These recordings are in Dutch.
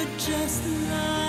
but just love.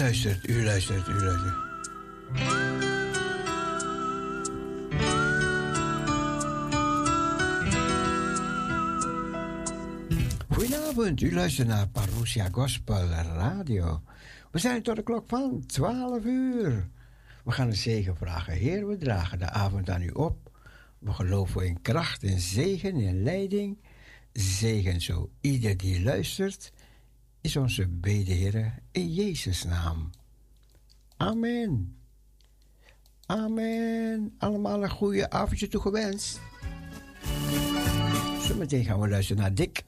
Luistert, u luistert, u luistert. Goedenavond, u luistert naar Parousia Gospel Radio. We zijn tot de klok van 12 uur. We gaan een zegen vragen. Heer, we dragen de avond aan u op. We geloven in kracht, in zegen, in leiding. Zegen zo ieder die luistert is onze bede, in Jezus' naam. Amen. Amen. Allemaal een goede avondje toegewenst. Zometeen gaan we luisteren naar Dick.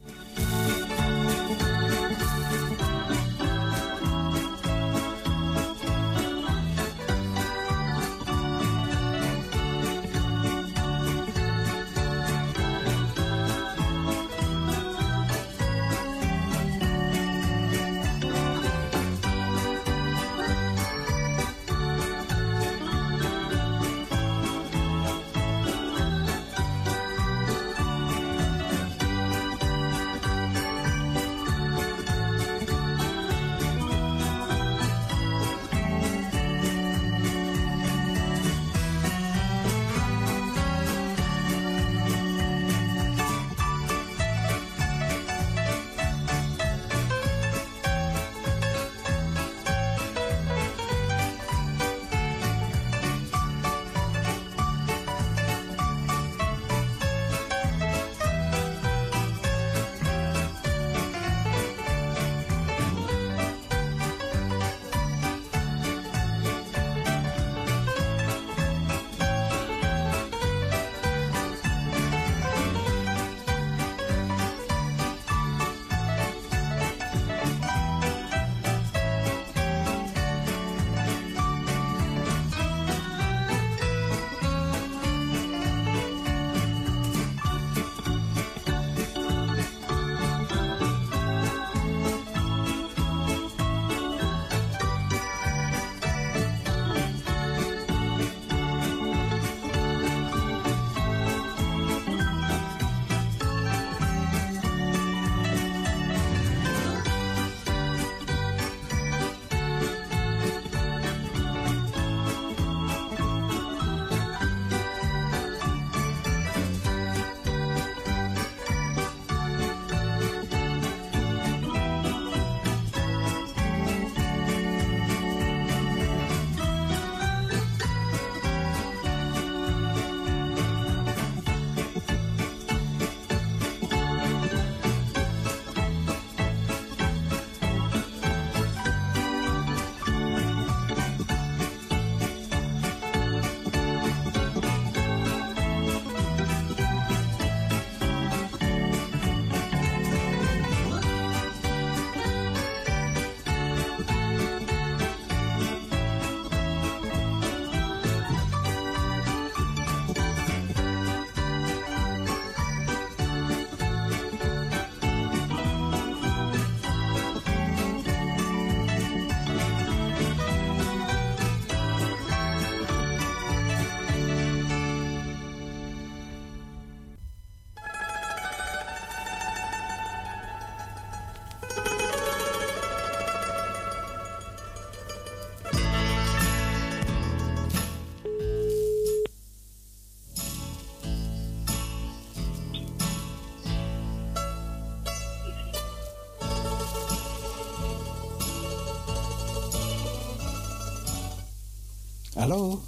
Hallo?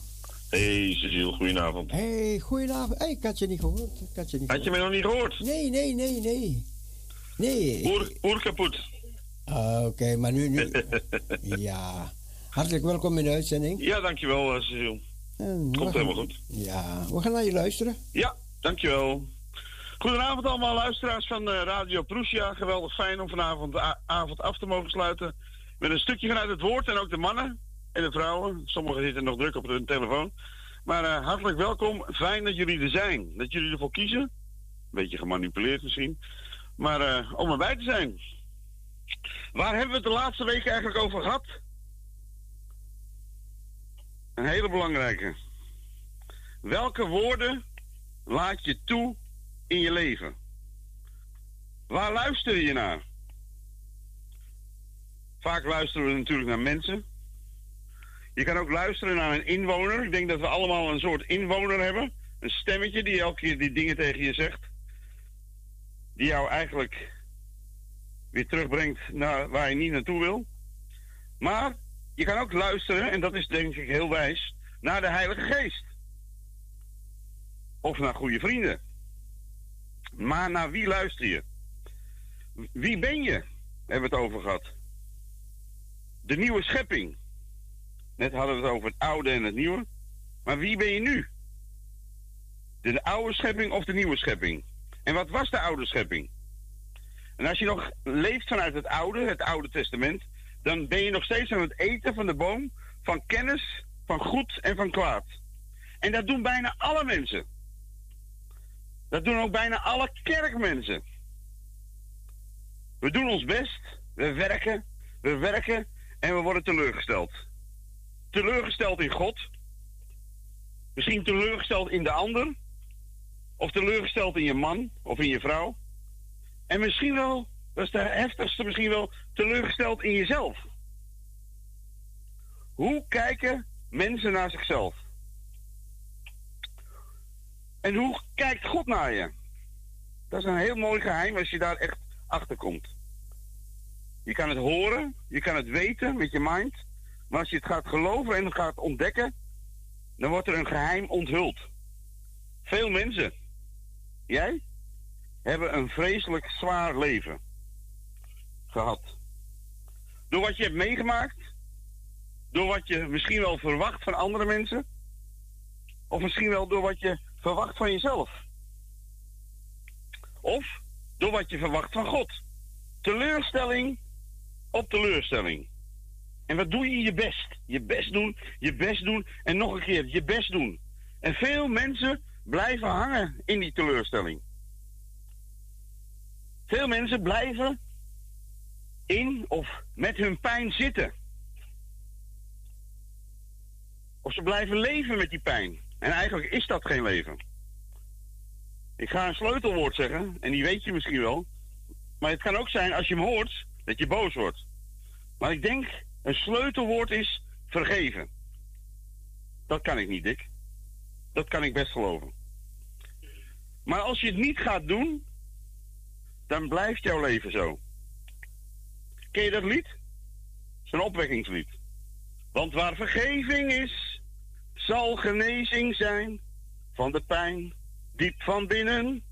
Hey Cecile, goedenavond. Hey, goedenavond. Hey, ik had je niet gehoord. Ik had je, niet had je mij nog niet gehoord? Nee, nee, nee, nee. Nee. Oer, oer kapot. Ah, Oké, maar nu, nu. ja. Hartelijk welkom in de uitzending. Ja, dankjewel, Cecile. Komt helemaal goed. Ja, we gaan naar je luisteren. Ja, dankjewel. Goedenavond allemaal luisteraars van uh, Radio Prussia. Geweldig fijn om vanavond de avond af te mogen sluiten. Met een stukje vanuit het woord en ook de mannen en de vrouwen. Sommigen zitten nog druk op hun telefoon. Maar uh, hartelijk welkom. Fijn dat jullie er zijn. Dat jullie ervoor kiezen. Een beetje gemanipuleerd misschien. Maar uh, om erbij te zijn. Waar hebben we het de laatste weken eigenlijk over gehad? Een hele belangrijke. Welke woorden laat je toe in je leven? Waar luister je naar? Vaak luisteren we natuurlijk naar mensen. Je kan ook luisteren naar een inwoner. Ik denk dat we allemaal een soort inwoner hebben. Een stemmetje die elke keer die dingen tegen je zegt. Die jou eigenlijk weer terugbrengt naar waar je niet naartoe wil. Maar je kan ook luisteren, en dat is denk ik heel wijs, naar de Heilige Geest. Of naar goede vrienden. Maar naar wie luister je? Wie ben je? Hebben we het over gehad. De nieuwe schepping. Net hadden we het over het oude en het nieuwe. Maar wie ben je nu? De oude schepping of de nieuwe schepping? En wat was de oude schepping? En als je nog leeft vanuit het oude, het oude testament, dan ben je nog steeds aan het eten van de boom van kennis, van goed en van kwaad. En dat doen bijna alle mensen. Dat doen ook bijna alle kerkmensen. We doen ons best, we werken, we werken en we worden teleurgesteld. Teleurgesteld in God. Misschien teleurgesteld in de ander. Of teleurgesteld in je man of in je vrouw. En misschien wel, dat is de heftigste, misschien wel teleurgesteld in jezelf. Hoe kijken mensen naar zichzelf? En hoe kijkt God naar je? Dat is een heel mooi geheim als je daar echt achter komt. Je kan het horen, je kan het weten met je mind. Maar als je het gaat geloven en het gaat ontdekken, dan wordt er een geheim onthuld. Veel mensen, jij, hebben een vreselijk zwaar leven gehad. Door wat je hebt meegemaakt, door wat je misschien wel verwacht van andere mensen, of misschien wel door wat je verwacht van jezelf. Of door wat je verwacht van God. Teleurstelling op teleurstelling. En wat doe je? Je best. Je best doen, je best doen en nog een keer je best doen. En veel mensen blijven hangen in die teleurstelling. Veel mensen blijven in of met hun pijn zitten. Of ze blijven leven met die pijn. En eigenlijk is dat geen leven. Ik ga een sleutelwoord zeggen, en die weet je misschien wel. Maar het kan ook zijn als je hem hoort, dat je boos wordt. Maar ik denk, een sleutelwoord is vergeven. Dat kan ik niet, Dick. Dat kan ik best geloven. Maar als je het niet gaat doen, dan blijft jouw leven zo. Ken je dat lied? Het is een opwekkingslied. Want waar vergeving is, zal genezing zijn van de pijn diep van binnen.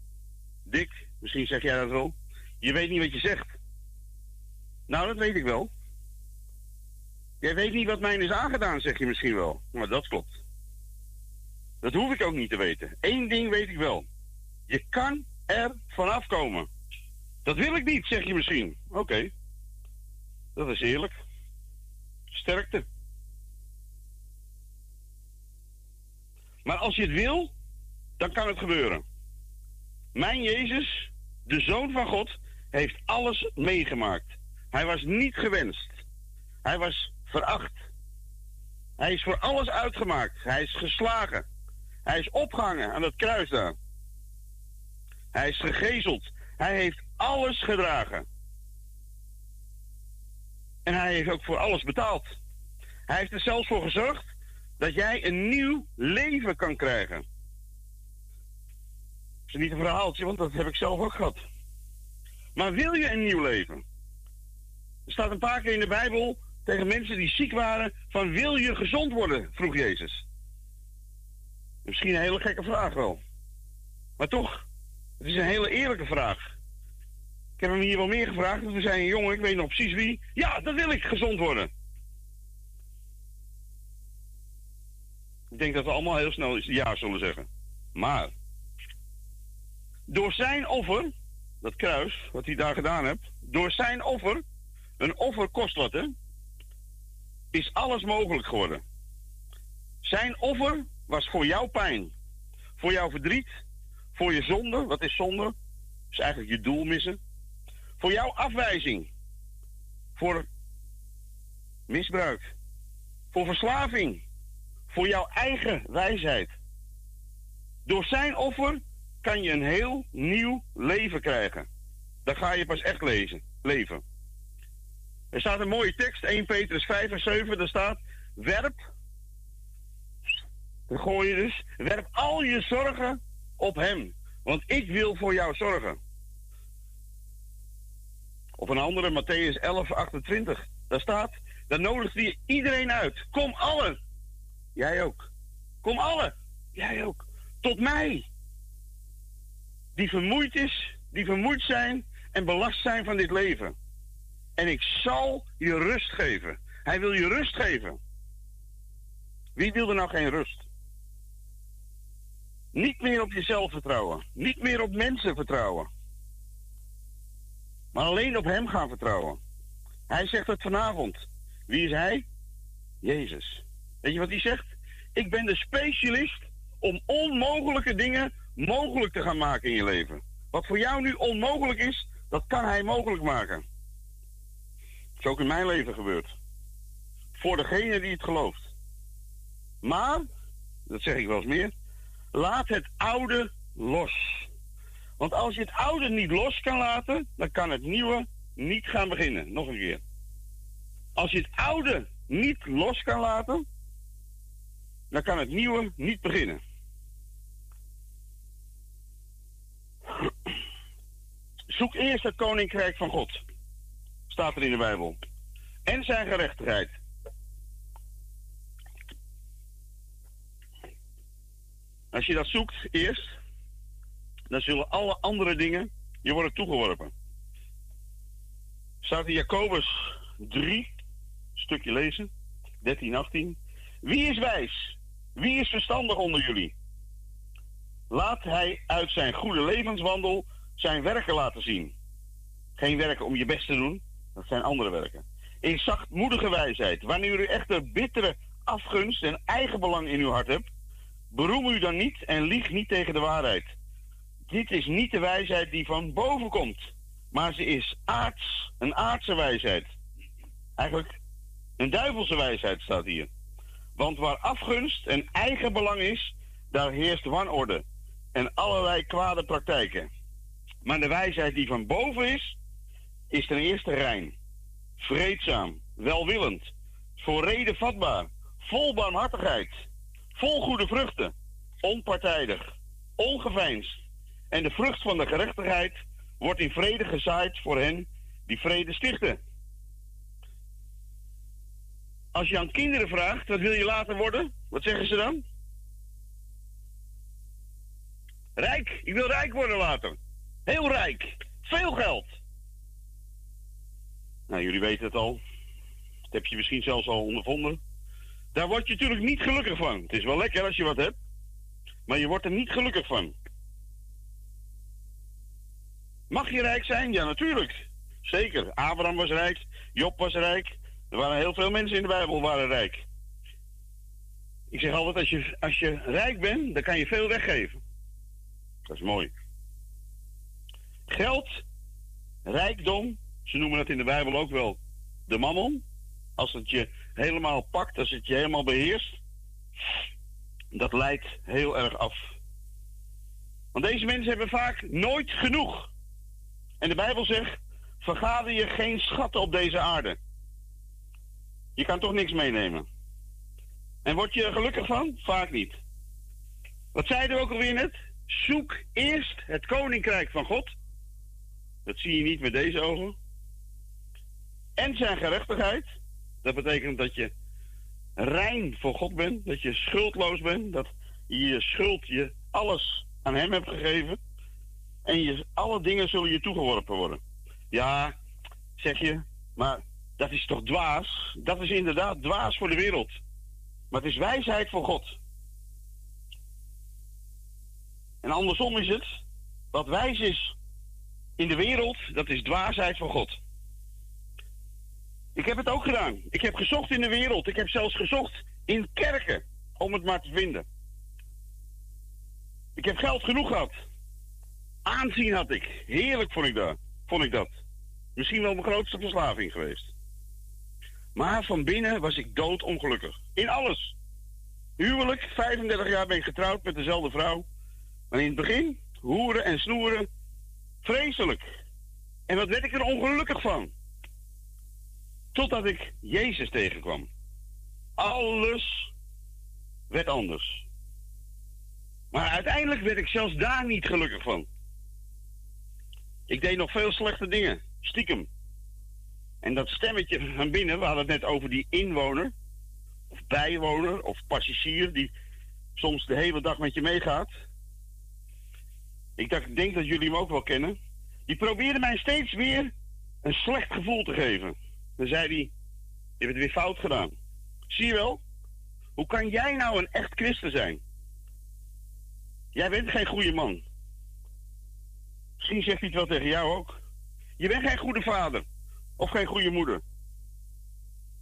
Dick, misschien zeg jij dat wel. Je weet niet wat je zegt. Nou, dat weet ik wel. Jij weet niet wat mij is aangedaan, zeg je misschien wel. Maar dat klopt. Dat hoef ik ook niet te weten. Eén ding weet ik wel. Je kan er vanaf komen. Dat wil ik niet, zeg je misschien. Oké. Dat is eerlijk. Sterkte. Maar als je het wil, dan kan het gebeuren. Mijn Jezus, de Zoon van God, heeft alles meegemaakt. Hij was niet gewenst. Hij was veracht. Hij is voor alles uitgemaakt. Hij is geslagen. Hij is opgehangen aan het kruis daar. Hij is gegezeld. Hij heeft alles gedragen. En hij heeft ook voor alles betaald. Hij heeft er zelfs voor gezorgd dat jij een nieuw leven kan krijgen. Dat is niet een verhaaltje, want dat heb ik zelf ook gehad. Maar wil je een nieuw leven? Er staat een paar keer in de Bijbel tegen mensen die ziek waren: van wil je gezond worden? vroeg Jezus. Misschien een hele gekke vraag wel. Maar toch, het is een hele eerlijke vraag. Ik heb hem hier wel meer gevraagd. We zijn een jongen, ik weet nog precies wie. Ja, dat wil ik, gezond worden. Ik denk dat we allemaal heel snel ja zullen zeggen. Maar, door zijn offer, dat kruis, wat hij daar gedaan heeft, door zijn offer, een offer kost wat, hè? Is alles mogelijk geworden. Zijn offer was voor jouw pijn, voor jouw verdriet, voor je zonde. Wat is zonde? Is eigenlijk je doel missen. Voor jouw afwijzing, voor misbruik, voor verslaving, voor jouw eigen wijsheid. Door zijn offer kan je een heel nieuw leven krijgen. Dan ga je pas echt lezen, leven. Er staat een mooie tekst, 1 Petrus 5 en 7, daar staat: Werp, dan gooi je dus, werp al je zorgen op hem, want ik wil voor jou zorgen. Of een andere, Matthäus 11, 28, daar staat: Dan nodigt hij iedereen uit. Kom allen, jij ook. Kom allen, jij ook. Tot mij. Die vermoeid is, die vermoeid zijn en belast zijn van dit leven. En ik zal je rust geven. Hij wil je rust geven. Wie wil er nou geen rust? Niet meer op jezelf vertrouwen. Niet meer op mensen vertrouwen. Maar alleen op Hem gaan vertrouwen. Hij zegt het vanavond. Wie is Hij? Jezus. Weet je wat hij zegt? Ik ben de specialist om onmogelijke dingen mogelijk te gaan maken in je leven. Wat voor jou nu onmogelijk is, dat kan Hij mogelijk maken. Is ook in mijn leven gebeurd. Voor degene die het gelooft. Maar, dat zeg ik wel eens meer, laat het oude los. Want als je het oude niet los kan laten, dan kan het nieuwe niet gaan beginnen. Nog een keer. Als je het oude niet los kan laten, dan kan het nieuwe niet beginnen. Zoek eerst het koninkrijk van God, staat er in de Bijbel, en zijn gerechtigheid. Als je dat zoekt eerst, dan zullen alle andere dingen je worden toegeworpen. Staat in Jacobus 3, stukje lezen, 13, 18. Wie is wijs? Wie is verstandig onder jullie? Laat hij uit zijn goede levenswandel zijn werken laten zien. Geen werken om je best te doen, dat zijn andere werken. In zachtmoedige wijsheid, wanneer u echter bittere afgunst en eigenbelang in uw hart hebt, Beroem u dan niet en lieg niet tegen de waarheid. Dit is niet de wijsheid die van boven komt, maar ze is aards, een aardse wijsheid. Eigenlijk een duivelse wijsheid staat hier. Want waar afgunst en eigen belang is, daar heerst wanorde en allerlei kwade praktijken. Maar de wijsheid die van boven is, is ten eerste rein, vreedzaam, welwillend, voor reden vatbaar, vol barmhartigheid vol goede vruchten, onpartijdig, ongeveinsd. En de vrucht van de gerechtigheid wordt in vrede gezaaid voor hen die vrede stichten. Als je aan kinderen vraagt, wat wil je later worden? Wat zeggen ze dan? Rijk. Ik wil rijk worden later. Heel rijk. Veel geld. Nou, jullie weten het al. Dat heb je misschien zelfs al ondervonden. Daar word je natuurlijk niet gelukkig van. Het is wel lekker als je wat hebt, maar je wordt er niet gelukkig van. Mag je rijk zijn? Ja, natuurlijk. Zeker. Abraham was rijk, Job was rijk. Er waren heel veel mensen in de Bijbel waren rijk. Ik zeg altijd, als je, als je rijk bent, dan kan je veel weggeven. Dat is mooi. Geld, rijkdom, ze noemen dat in de Bijbel ook wel de mammon. Als het je helemaal pakt, als het je helemaal beheerst, dat leidt heel erg af. Want deze mensen hebben vaak nooit genoeg. En de Bijbel zegt: vergader je geen schatten op deze aarde. Je kan toch niks meenemen. En word je er gelukkig van? Vaak niet. Wat zeiden we ook alweer net? Zoek eerst het koninkrijk van God. Dat zie je niet met deze ogen. En zijn gerechtigheid. Dat betekent dat je rein voor God bent, dat je schuldloos bent, dat je je schuld, je alles aan Hem hebt gegeven. En je, alle dingen zullen je toegeworpen worden. Ja, zeg je, maar dat is toch dwaas? Dat is inderdaad dwaas voor de wereld. Maar het is wijsheid voor God. En andersom is het, wat wijs is in de wereld, dat is dwaasheid voor God. Ik heb het ook gedaan. Ik heb gezocht in de wereld. Ik heb zelfs gezocht in kerken om het maar te vinden. Ik heb geld genoeg gehad. Aanzien had ik. Heerlijk vond ik dat. Vond ik dat. Misschien wel mijn grootste verslaving geweest. Maar van binnen was ik doodongelukkig. In alles. Huwelijk, 35 jaar ben ik getrouwd met dezelfde vrouw. Maar in het begin, hoeren en snoeren, vreselijk. En wat werd ik er ongelukkig van? Totdat ik Jezus tegenkwam. Alles werd anders. Maar uiteindelijk werd ik zelfs daar niet gelukkig van. Ik deed nog veel slechte dingen, stiekem. En dat stemmetje van binnen, we hadden het net over die inwoner, of bijwoner, of passagier, die soms de hele dag met je meegaat. Ik dacht, denk dat jullie hem ook wel kennen. Die probeerde mij steeds weer een slecht gevoel te geven. Dan zei hij, je hebt het weer fout gedaan. Zie je wel? Hoe kan jij nou een echt christen zijn? Jij bent geen goede man. Misschien zegt hij het wel tegen jou ook. Je bent geen goede vader. Of geen goede moeder.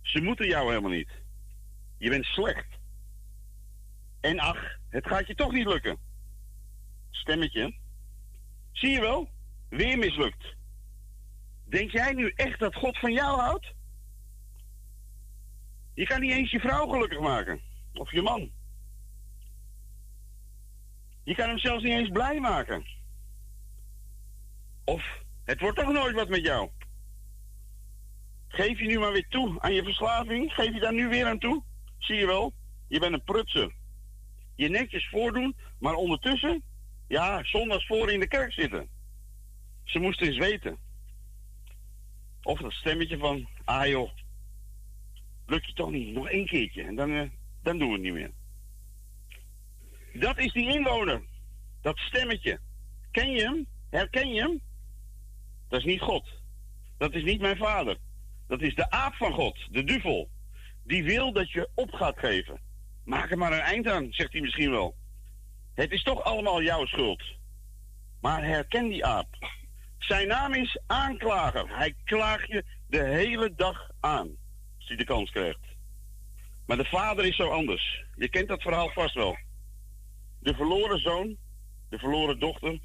Ze moeten jou helemaal niet. Je bent slecht. En ach, het gaat je toch niet lukken. Stemmetje. Zie je wel? Weer mislukt. Denk jij nu echt dat God van jou houdt? Je kan niet eens je vrouw gelukkig maken. Of je man. Je kan hem zelfs niet eens blij maken. Of het wordt toch nooit wat met jou. Geef je nu maar weer toe aan je verslaving? Geef je daar nu weer aan toe? Zie je wel? Je bent een prutser. Je netjes voordoen, maar ondertussen, ja, zondags voor in de kerk zitten. Ze moesten eens weten. Of dat stemmetje van, ah joh, lukt je toch niet, nog één keertje en dan, uh, dan doen we het niet meer. Dat is die inwoner. Dat stemmetje. Ken je hem? Herken je hem? Dat is niet God. Dat is niet mijn vader. Dat is de aap van God, de duvel. Die wil dat je op gaat geven. Maak er maar een eind aan, zegt hij misschien wel. Het is toch allemaal jouw schuld. Maar herken die aap. Zijn naam is aanklager. Hij klaagt je de hele dag aan. Als hij de kans krijgt. Maar de vader is zo anders. Je kent dat verhaal vast wel. De verloren zoon, de verloren dochter.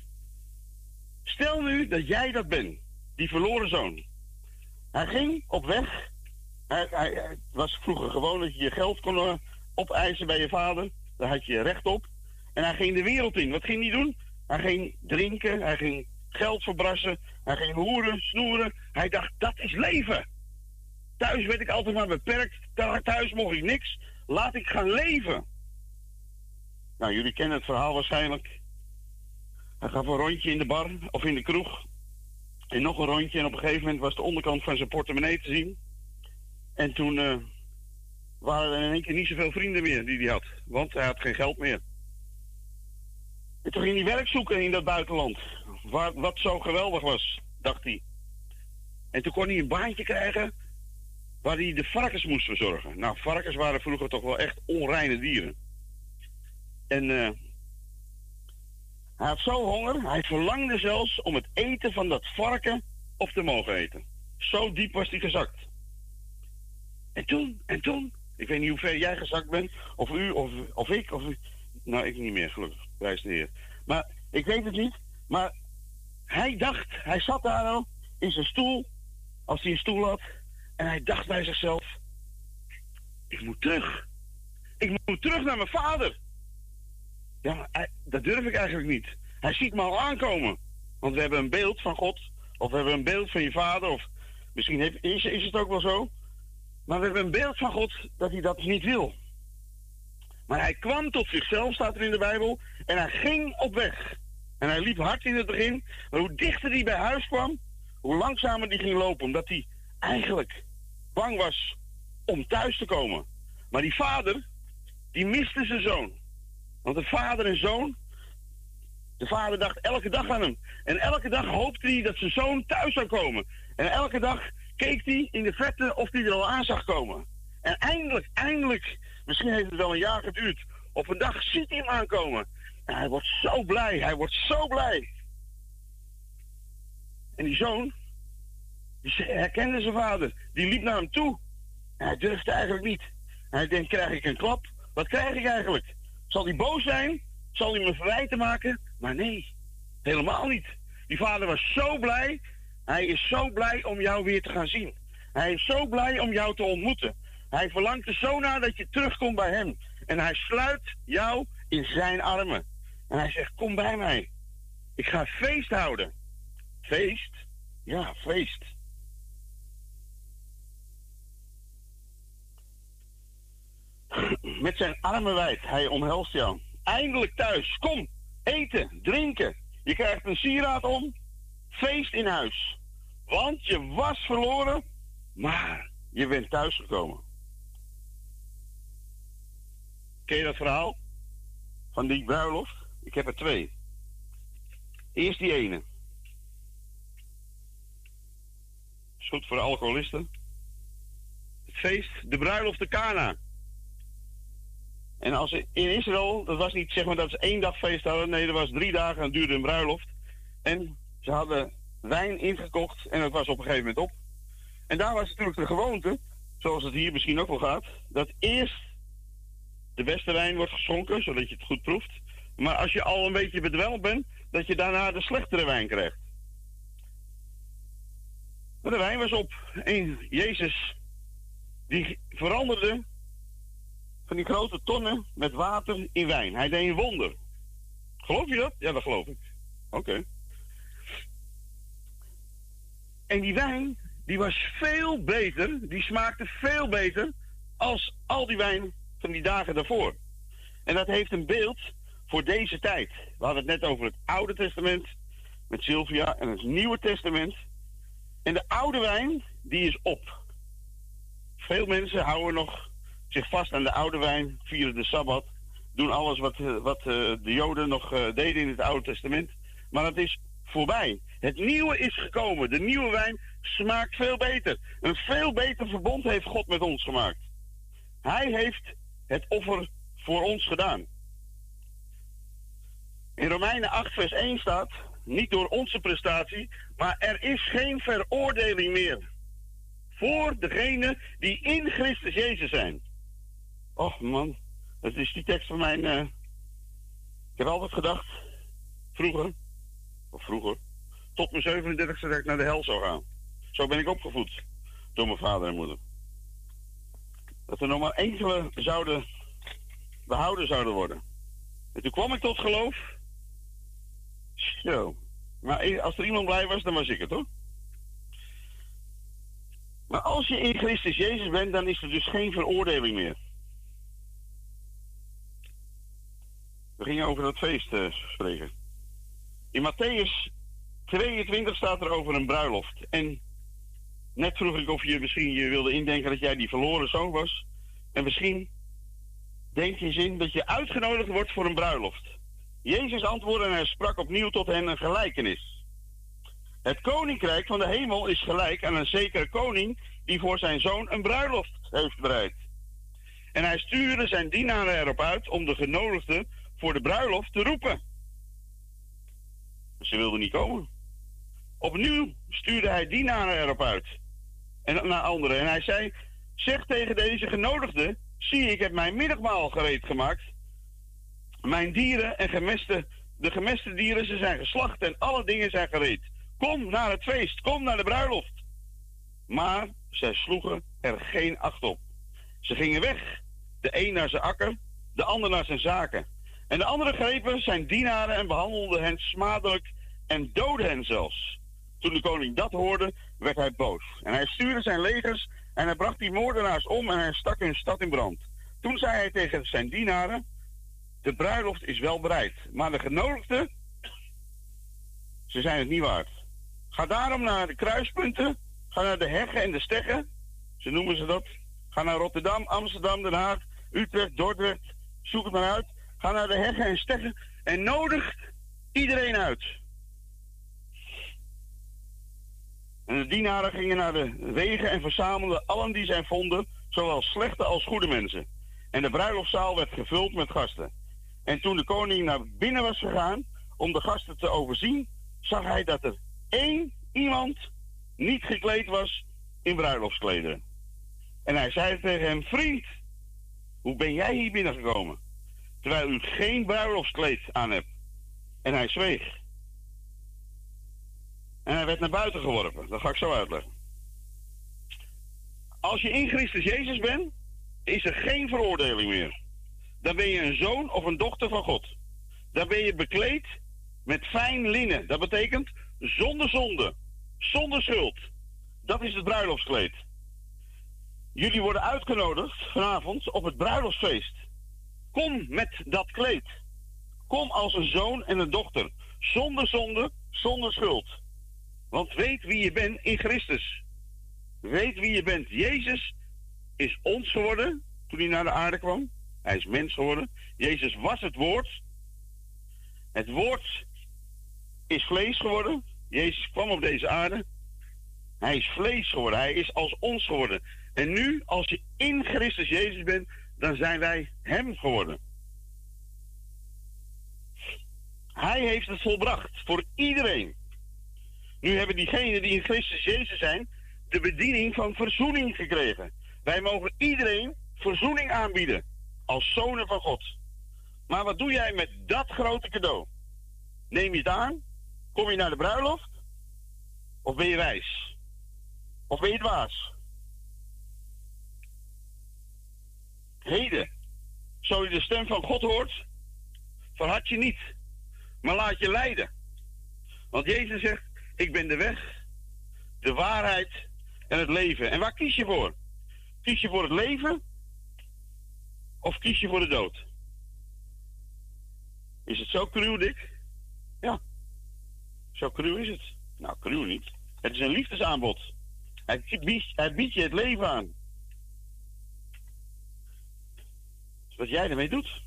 Stel nu dat jij dat bent, die verloren zoon. Hij ging op weg. Hij, was vroeger gewoon dat je je geld kon uh, opeisen bij je vader. Daar had je recht op. En hij ging de wereld in. Wat ging hij doen? Hij ging drinken, hij ging geld verbrassen, hij ging hoeren, snoeren. Hij dacht, dat is leven. Thuis werd ik altijd maar beperkt. Thuis mocht ik niks. Laat ik gaan leven. Nou, jullie kennen het verhaal waarschijnlijk. Hij gaf een rondje in de bar of in de kroeg. En nog een rondje. En op een gegeven moment was de onderkant van zijn portemonnee te zien. En toen uh, waren er in één keer niet zoveel vrienden meer die hij had. Want hij had geen geld meer. En toen ging hij werk zoeken in dat buitenland. Waar, wat zo geweldig was, dacht hij. En toen kon hij een baantje krijgen waar hij de varkens moest verzorgen. Nou, varkens waren vroeger toch wel echt onreine dieren. En uh, hij had zo honger, hij verlangde zelfs om het eten van dat varken op te mogen eten. Zo diep was hij gezakt. En toen, en toen, ik weet niet hoe ver jij gezakt bent, of u, of, of ik, of Nou, ik niet meer, gelukkig, wijs de Heer. Maar ik weet het niet, maar hij dacht, hij zat daar al in zijn stoel, als hij een stoel had, en hij dacht bij zichzelf: Ik moet terug. Ik moet terug naar mijn vader. Ja, maar dat durf ik eigenlijk niet. Hij ziet me al aankomen. Want we hebben een beeld van God. Of we hebben een beeld van je vader. Of misschien is, is het ook wel zo. Maar we hebben een beeld van God dat hij dat niet wil. Maar hij kwam tot zichzelf, staat er in de Bijbel. En hij ging op weg. En hij liep hard in het begin. Maar hoe dichter hij bij huis kwam, hoe langzamer hij ging lopen. Omdat hij eigenlijk bang was om thuis te komen. Maar die vader, die miste zijn zoon. Want de vader en zoon, de vader dacht elke dag aan hem. En elke dag hoopte hij dat zijn zoon thuis zou komen. En elke dag keek hij in de verte of hij er al aan zag komen. En eindelijk, eindelijk, misschien heeft het wel een jaar geduurd. Op een dag ziet hij hem aankomen. Hij wordt zo blij, hij wordt zo blij. En die zoon, die herkende zijn vader. Die liep naar hem toe. Hij durfde eigenlijk niet. Hij denkt, krijg ik een klap? Wat krijg ik eigenlijk? Zal hij boos zijn? Zal hij me verwijten maken? Maar nee, helemaal niet. Die vader was zo blij. Hij is zo blij om jou weer te gaan zien. Hij is zo blij om jou te ontmoeten. Hij verlangt er zo naar dat je terugkomt bij hem. En hij sluit jou in zijn armen. En hij zegt, kom bij mij. Ik ga feest houden. Feest? Ja, feest. Met zijn armen wijd, hij omhelst jou. Eindelijk thuis. Kom, eten, drinken. Je krijgt een sieraad om. Feest in huis. Want je was verloren, maar je bent thuisgekomen. Ken je dat verhaal? Van die bruiloft? Ik heb er twee. Eerst die ene. Is goed voor alcoholisten. Het feest, de bruiloft de Kana. En als in Israël, dat was niet zeg maar dat ze één dag feest hadden. Nee, dat was drie dagen en duurde een bruiloft. En ze hadden wijn ingekocht en dat was op een gegeven moment op. En daar was natuurlijk de gewoonte, zoals het hier misschien ook wel gaat, dat eerst de beste wijn wordt geschonken, zodat je het goed proeft. Maar als je al een beetje bedwelmd bent, dat je daarna de slechtere wijn krijgt. De wijn was op. En Jezus, die veranderde van die grote tonnen met water in wijn. Hij deed een wonder. Geloof je dat? Ja, dat geloof ik. Oké. En die wijn, die was veel beter, die smaakte veel beter als al die wijn van die dagen daarvoor. En dat heeft een beeld voor deze tijd. We hadden het net over het Oude Testament met Sylvia en het Nieuwe Testament. En de oude wijn, die is op. Veel mensen houden nog zich vast aan de oude wijn, vieren de Sabbat, doen alles wat, eh, wat eh, de Joden nog eh, deden in het Oude Testament. Maar dat is voorbij. Het nieuwe is gekomen. De nieuwe wijn smaakt veel beter. Een veel beter verbond heeft God met ons gemaakt. Hij heeft het offer voor ons gedaan. In Romeinen 8, vers 1 staat, niet door onze prestatie, maar er is geen veroordeling meer voor degenen die in Christus Jezus zijn. Och man, dat is die tekst van mijn. Uh... Ik heb altijd gedacht, vroeger, of vroeger, tot mijn 37e dat ik naar de hel zou gaan. Zo ben ik opgevoed door mijn vader en moeder. Dat er nog maar enkele zouden behouden zouden worden. En toen kwam ik tot geloof. Zo. Maar als er iemand blij was, dan was ik het hoor. Maar als je in Christus Jezus bent, dan is er dus geen veroordeling meer. We gingen over dat feest uh, spreken. In Matthäus 22 staat er over een bruiloft. En net vroeg ik of je misschien je wilde indenken dat jij die verloren zoon was. En misschien denk je zin dat je uitgenodigd wordt voor een bruiloft. Jezus antwoordde en hij sprak opnieuw tot hen een gelijkenis. Het koninkrijk van de hemel is gelijk aan een zekere koning die voor zijn zoon een bruiloft heeft bereid. En hij stuurde zijn dienaren erop uit om de genodigden voor de bruiloft te roepen. Ze wilden niet komen. Opnieuw stuurde hij dienaren erop uit. En naar anderen. En hij zei: Zeg tegen deze genodigden: Zie, ik heb mijn middagmaal gereed gemaakt. Mijn dieren en gemeste, de gemeste dieren, ze zijn geslacht en alle dingen zijn gereed. Kom naar het feest, kom naar de bruiloft. Maar zij sloegen er geen acht op. Ze gingen weg. De een naar zijn akker, de ander naar zijn zaken. En de andere grepen zijn dienaren en behandelden hen smadelijk en doodden hen zelfs. Toen de koning dat hoorde, werd hij boos. En hij stuurde zijn legers en hij bracht die moordenaars om en hij stak hun stad in brand. Toen zei hij tegen zijn dienaren: De bruiloft is wel bereid, maar de genodigden, ze zijn het niet waard. Ga daarom naar de kruispunten, ga naar de heggen en de steggen, ze noemen ze dat. Ga naar Rotterdam, Amsterdam, Den Haag, Utrecht, Dordrecht. Zoek het maar uit. Ga naar de heggen en steggen en nodig iedereen uit. En de dienaren gingen naar de wegen en verzamelden allen die zij vonden, zowel slechte als goede mensen. En de bruiloftszaal werd gevuld met gasten. En toen de koning naar binnen was gegaan om de gasten te overzien, zag hij dat er één iemand niet gekleed was in bruiloftsklederen. En hij zei tegen hem: Vriend, hoe ben jij hier binnengekomen? Terwijl u geen bruiloftskleed aan hebt. En hij zweeg. En hij werd naar buiten geworpen. Dat ga ik zo uitleggen. Als je in Christus Jezus bent, is er geen veroordeling meer. Dan ben je een zoon of een dochter van God. Dan ben je bekleed met fijn linnen. Dat betekent zonder zonde, zonder schuld. Dat is het bruiloftskleed. Jullie worden uitgenodigd vanavond op het bruiloftsfeest. Kom met dat kleed. Kom als een zoon en een dochter. Zonder zonde, zonder schuld. Want weet wie je bent in Christus. Weet wie je bent. Jezus is ons geworden toen hij naar de aarde kwam. Hij is mens geworden. Jezus was het woord. Het woord is vlees geworden. Jezus kwam op deze aarde. Hij is vlees geworden. Hij is als ons geworden. En nu, als je in Christus Jezus bent, dan zijn wij Hem geworden. Hij heeft het volbracht voor iedereen. Nu hebben diegenen die in Christus Jezus zijn, de bediening van verzoening gekregen. Wij mogen iedereen verzoening aanbieden als zonen van God. Maar wat doe jij met dat grote cadeau? Neem je het aan? Kom je naar de bruiloft? Of ben je wijs? Of ben je dwaas? Heden, zo je de stem van God hoort, verhard je niet, maar laat je leiden. Want Jezus zegt, ik ben de weg, de waarheid en het leven. En waar kies je voor? Kies je voor het leven of kies je voor de dood? Is het zo cruw, Dick? Ja. Zo cruw is het. Nou, cruw niet. Het is een liefdesaanbod. Hij biedt, hij biedt je het leven aan. Wat jij ermee doet.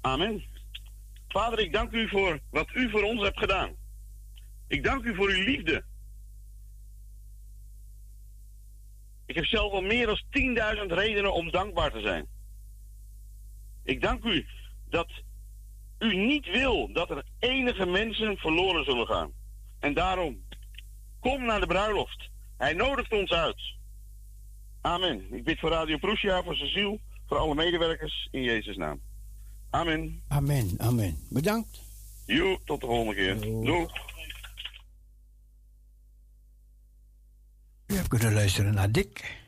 Amen. Vader, ik dank u voor wat u voor ons hebt gedaan. Ik dank u voor uw liefde. Ik heb zelf al meer dan 10.000 redenen om dankbaar te zijn. Ik dank u dat u niet wil dat er enige mensen verloren zullen gaan. En daarom, kom naar de bruiloft. Hij nodigt ons uit. Amen. Ik bid voor Radio Prussia, voor Cecile, voor alle medewerkers in Jezus' naam. Amen. Amen, amen. Bedankt. Jo, tot de volgende keer. Doei. U hebt kunnen luisteren naar Dick.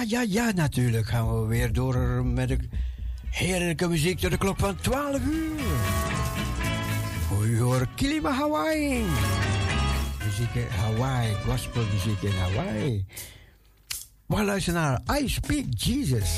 Ja, ja, ja, natuurlijk gaan we weer door met de heerlijke muziek tot de klok van 12 uur. U hoort Kilima Hawaii. Muziek in Hawaii, gospelmuziek in Hawaii. We gaan luisteren naar I Speak Jesus.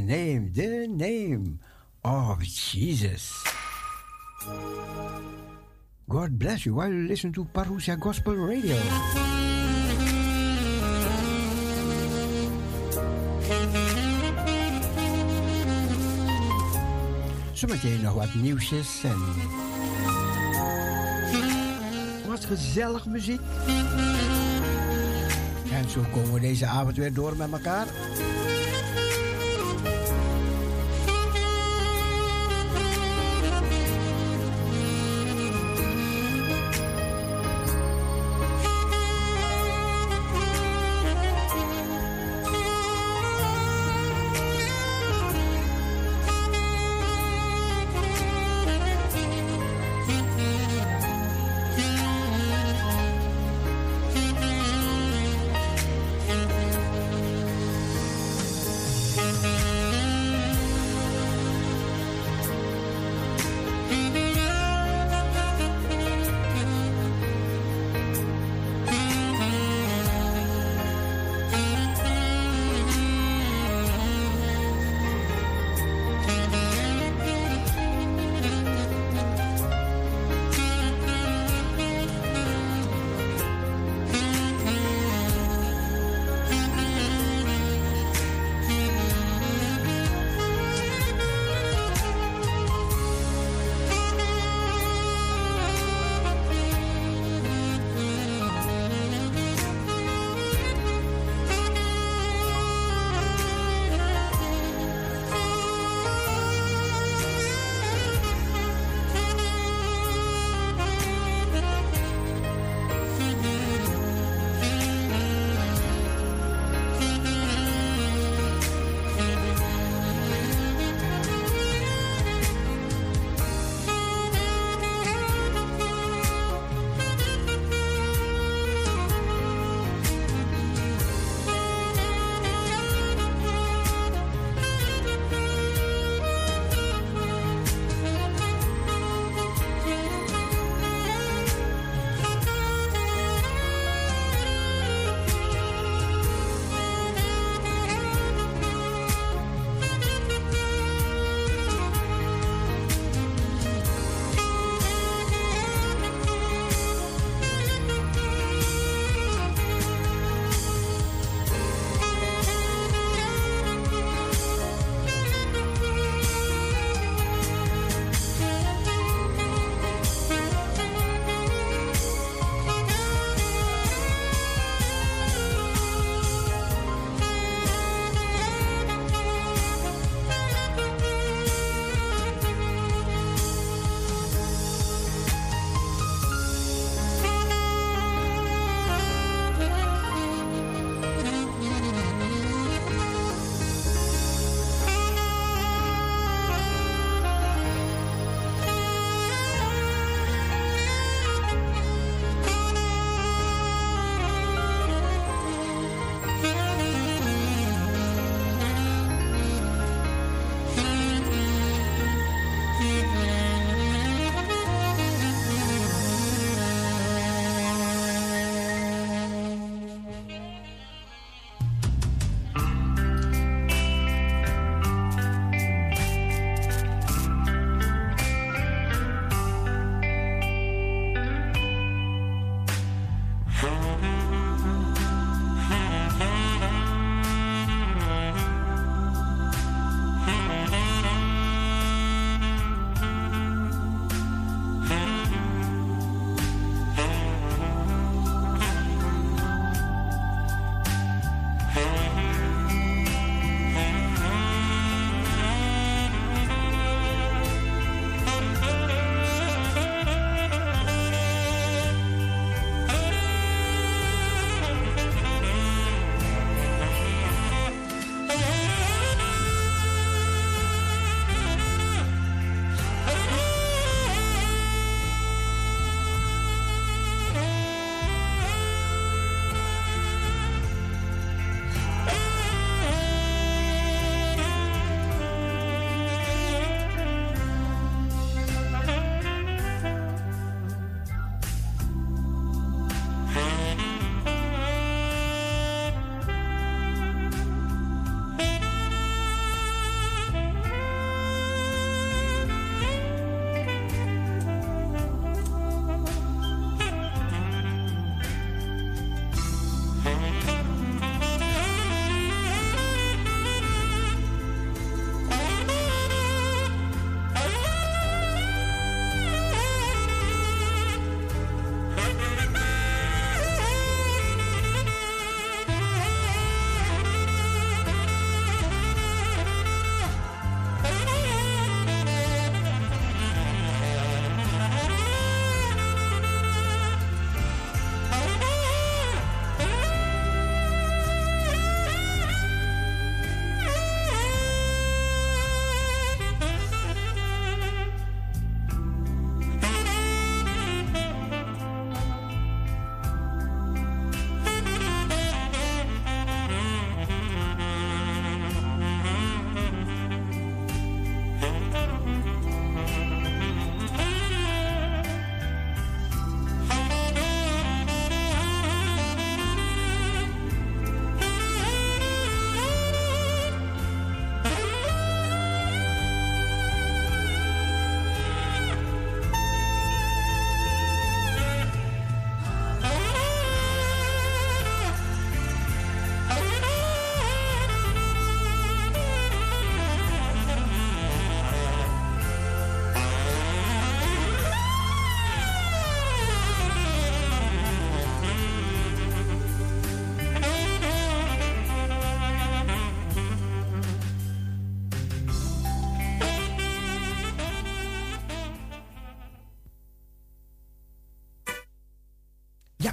Name, the name of Jesus. God bless you while you listen to Parousia Gospel Radio. Zometeen nog wat nieuwsjes en was gezellig muziek. En zo komen we deze avond weer door met elkaar.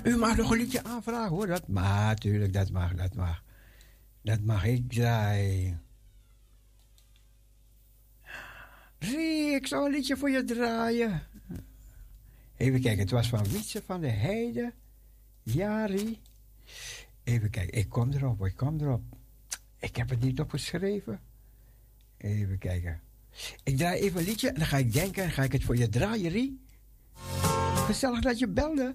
U mag nog een liedje aanvragen hoor. Dat mag, natuurlijk, dat mag, dat mag. Dat mag ik draaien. Rie, ik zal een liedje voor je draaien. Even kijken, het was van Wietse van de Heide. Jari. Even kijken, ik kom erop, ik kom erop. Ik heb het niet opgeschreven. Even kijken. Ik draai even een liedje en dan ga ik denken en ga ik het voor je draaien, Rie. Gezellig dat je belde.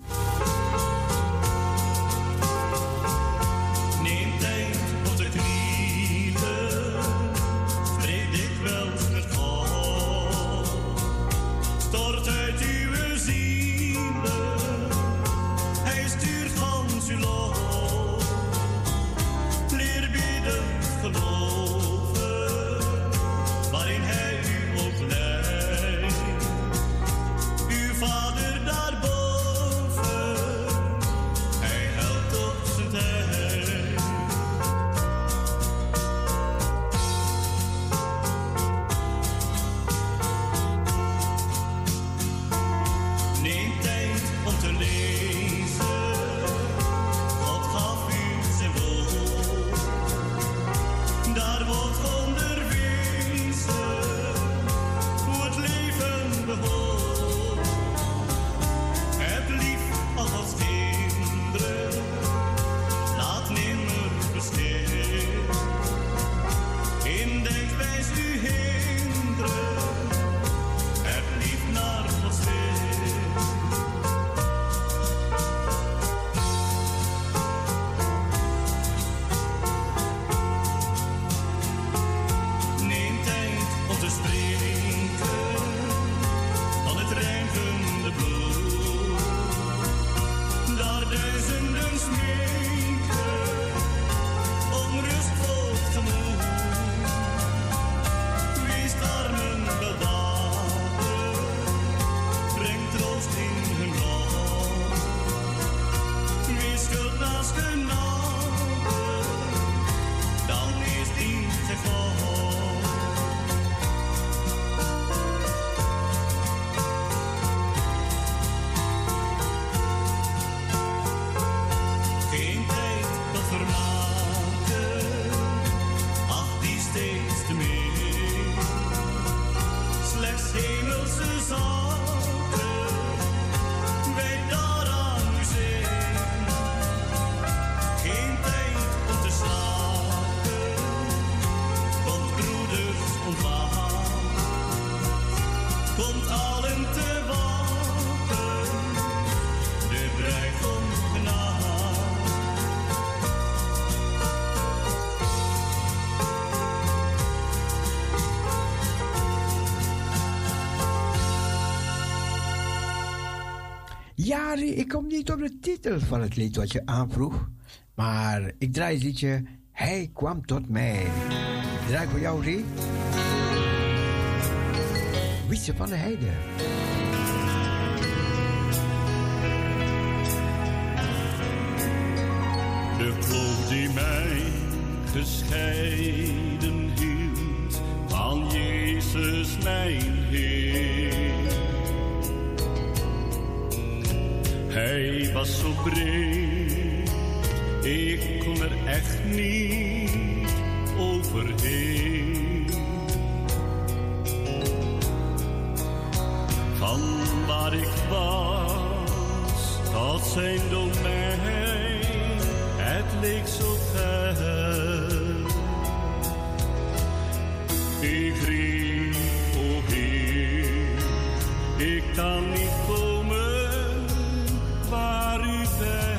Ja, ik kom niet op de titel van het lied wat je aanvroeg. Maar ik draai het liedje Hij kwam tot mij. Draai voor jou, Rie. Wietse van de Heide. De kloof die mij gescheiden hield van Jezus mijn Heer. Was zo breed, ik kon er echt niet overheen. Van waar ik was, tot zijn domein, het leek zo ver. Ik riep, o Heer, ik kan niet komen waar u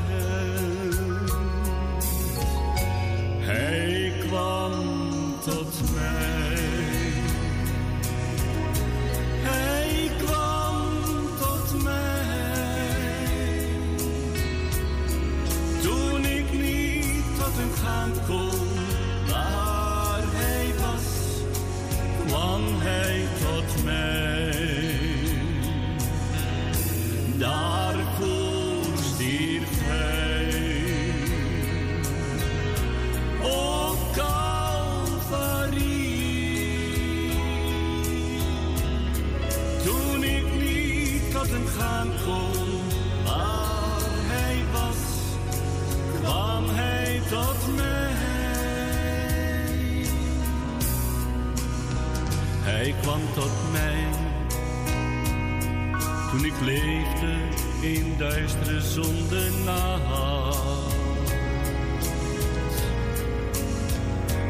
leefde in duistere zondenacht.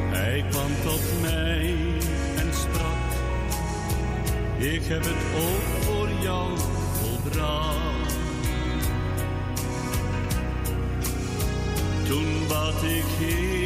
Hij kwam tot mij en sprak, ik heb het ook voor jou volbracht. Toen bad ik hier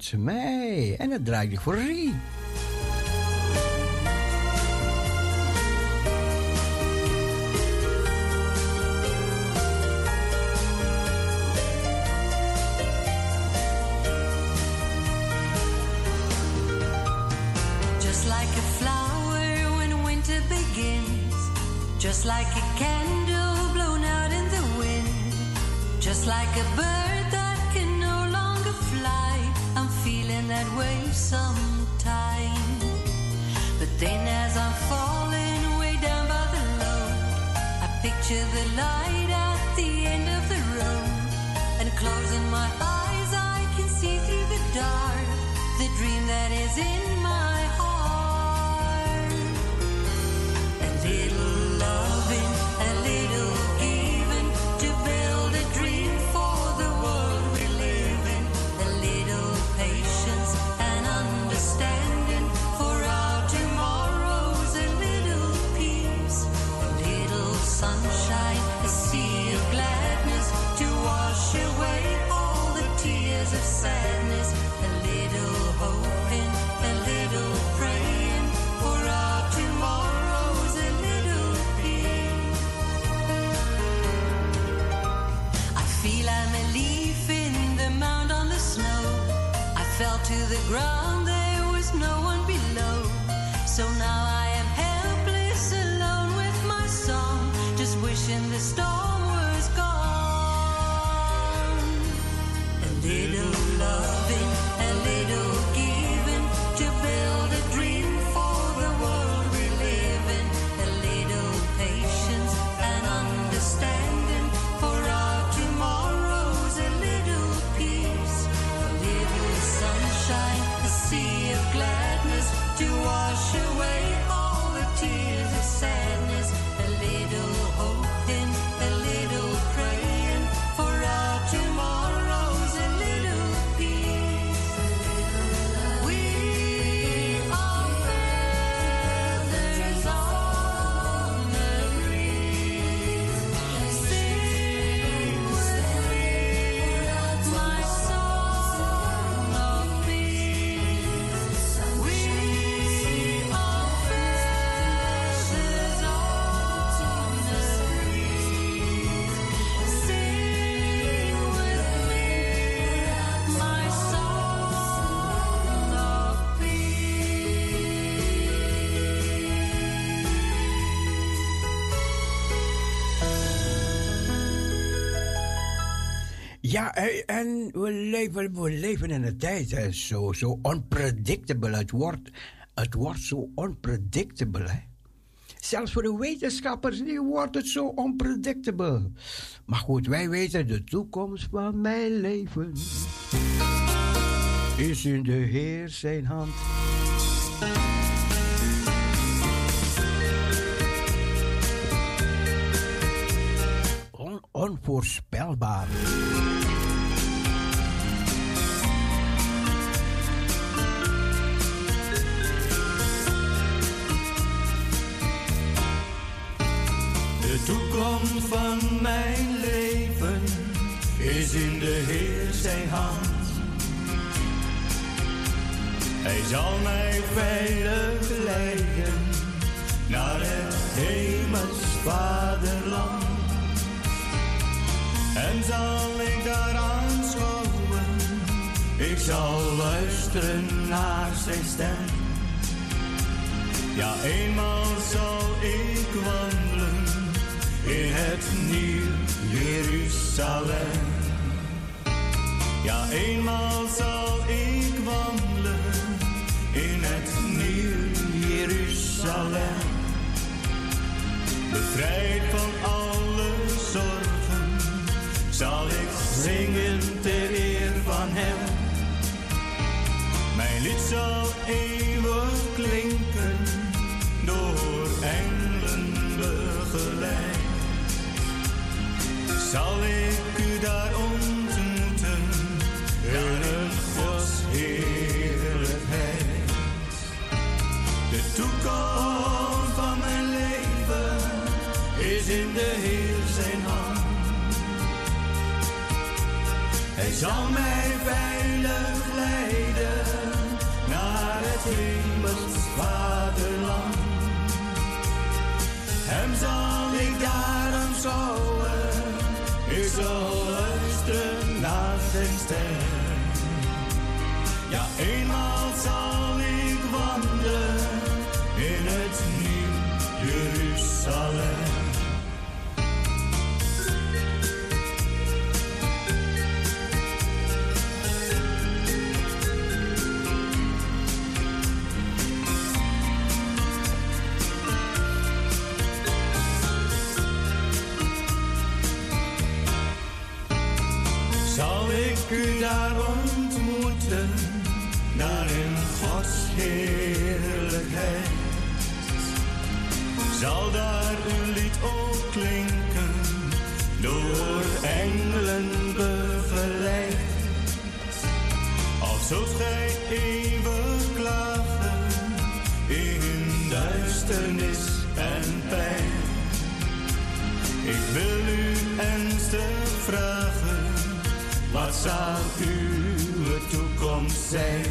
Godse mij. En dat draaide ik voor Rie. grow. Ja, en we leven, we leven in een tijd, hè, zo, zo unpredictable. Het wordt, het wordt zo unpredictable. Hè. Zelfs voor de wetenschappers nu wordt het zo unpredictable. Maar goed, wij weten de toekomst van mijn leven is in de Heer zijn hand. Onvoorspelbaar. De toekomst van mijn leven is in de Heer zijn hand. Hij zal mij veilig leiden naar het hemels vaderland. En zal ik daar aanschouwen, ik zal luisteren naar zijn stem. Ja, eenmaal zal ik wandelen in het nieuw Jeruzalem. Ja, eenmaal zal ik wandelen in het nieuw Jeruzalem. Bevrijd van alle zal eeuwig klinken, door engelen begeleid. Zal ik u daar ontmoeten, in een Gods heerlijkheid. De toekomst van mijn leven is in de Heer zijn hand. Hij zal mij veilig het vaderland. Hem zal ik daar aanschouwen, ik zal luisteren naar zijn stem. Ja, eenmaal zal ik Zal daar uw lied ook klinken, door engelen begeleid? Of gij eeuwig klagen in duisternis en pijn? Ik wil u ernstig vragen, wat zal uw toekomst zijn?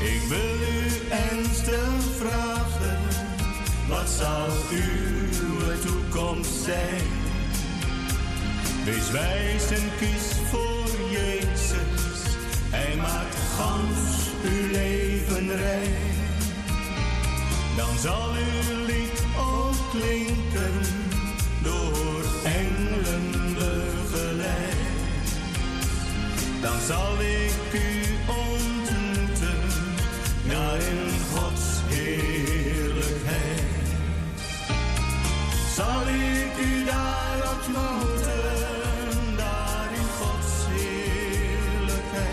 Ik wil u ernstig vragen, wat zal uw toekomst zijn? Wees wijs en kies voor Jezus, Hij maakt gans uw leven rijk. Dan zal uw lied ook klinken, door engelen begeleid. Dan zal ik u ontmoeten, daar in Gods heerlijkheid. Zal ik u daar ontmoeten, daar in Gods heerlijkheid.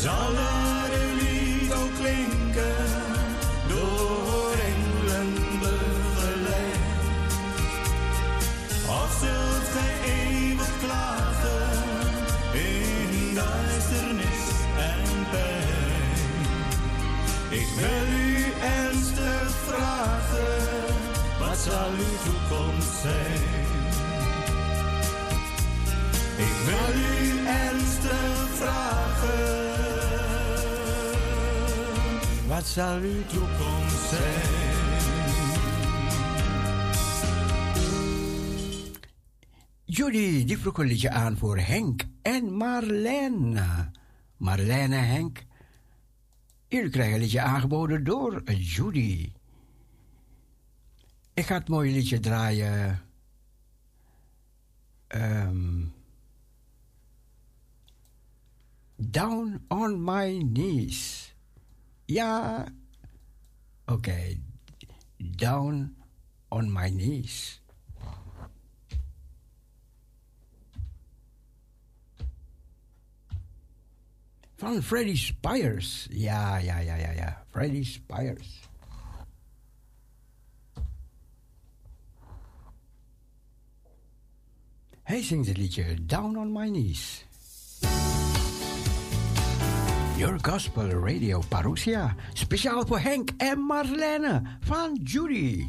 Zal zal uw toekomst zijn? Ik wil u ernstig vragen, wat zal uw toekomst zijn? Judy, die vroeg een liedje aan voor Henk en Marlene. Marlene en Henk. Jullie krijgen een liedje aangeboden door Judy. Ik ga het mooie liedje draaien. Um, down on my knees. Ja. Oké. Okay. Down on my knees. Van Freddy Spires. Ja, ja, ja, ja, ja. Freddy Spires. Hij zingt het liedje Down on My Knees. Your Gospel Radio Parousia. Speciaal voor Henk en Marlene van Judy.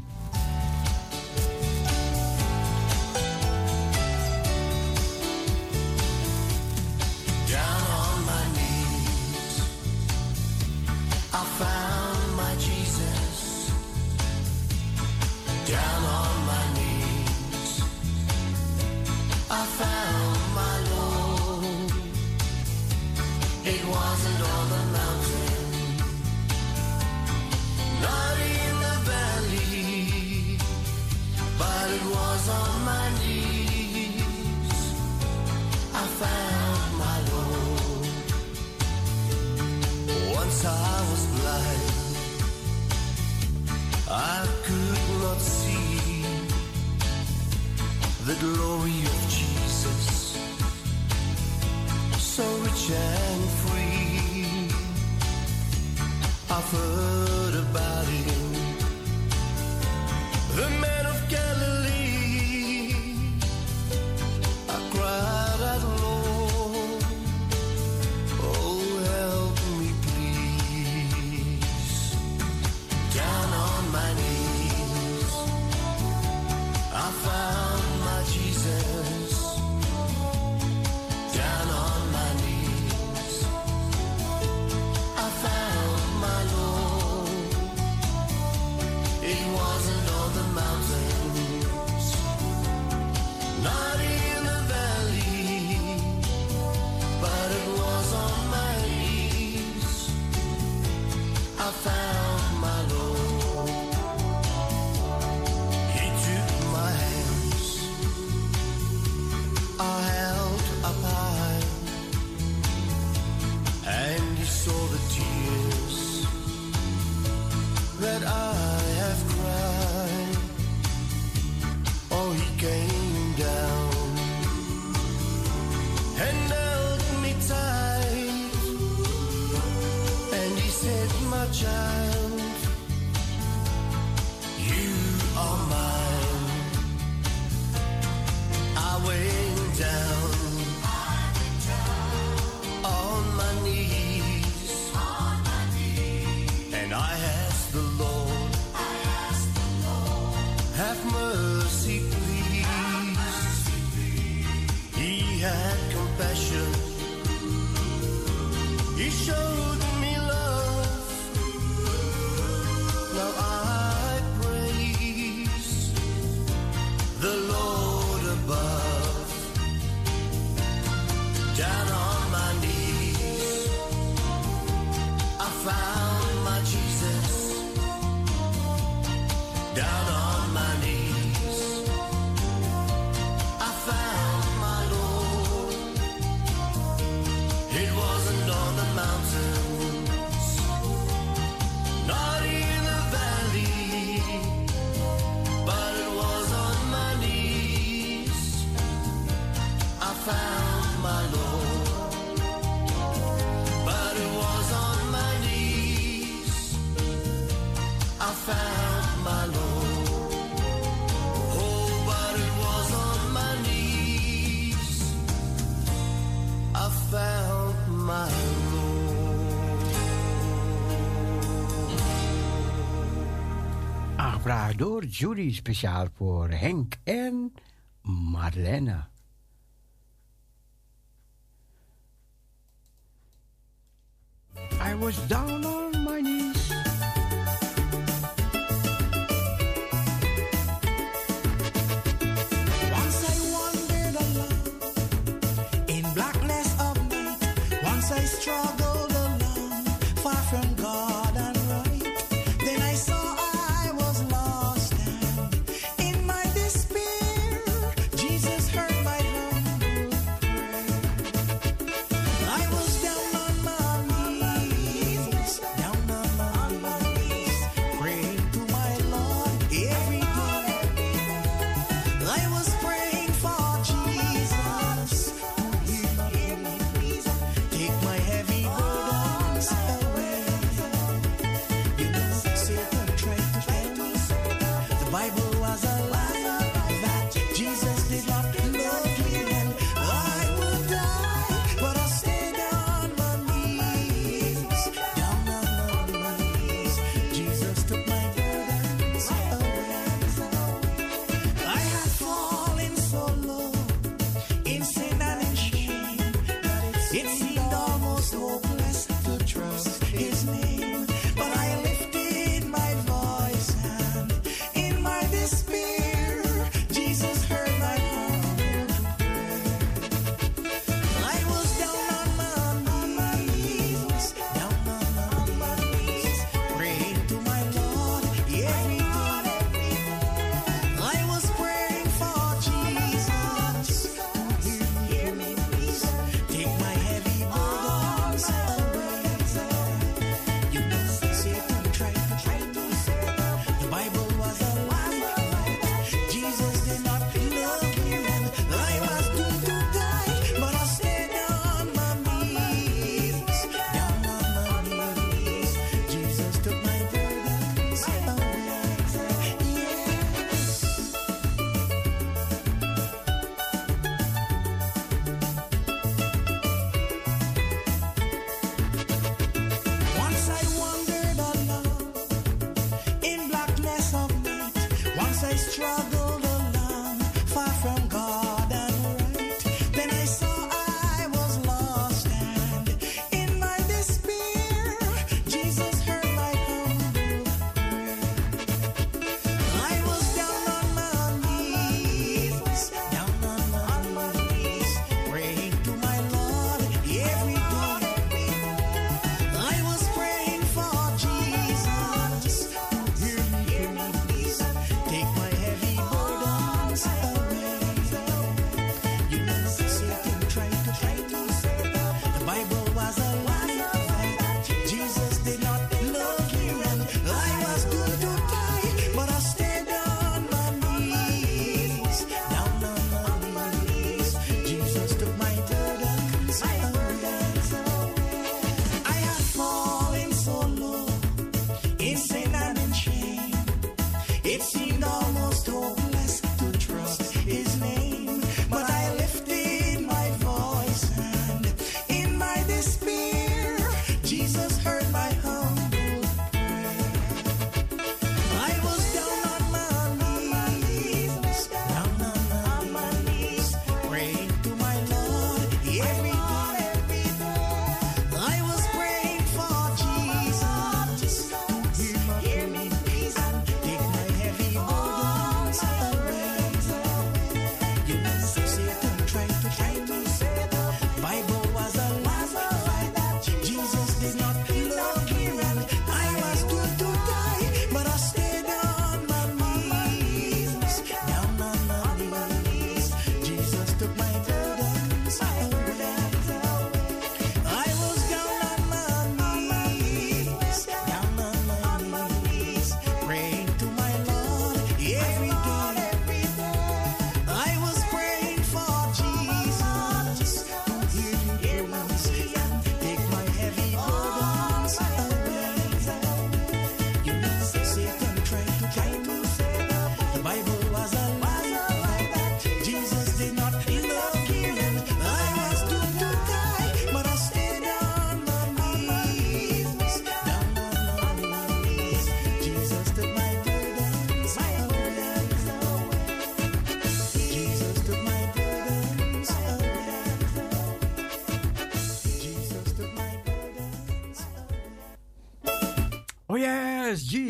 the glory of Jesus, so rich and free. I've heard down on Door Jury speciaal voor Henk en Marlena. I was down on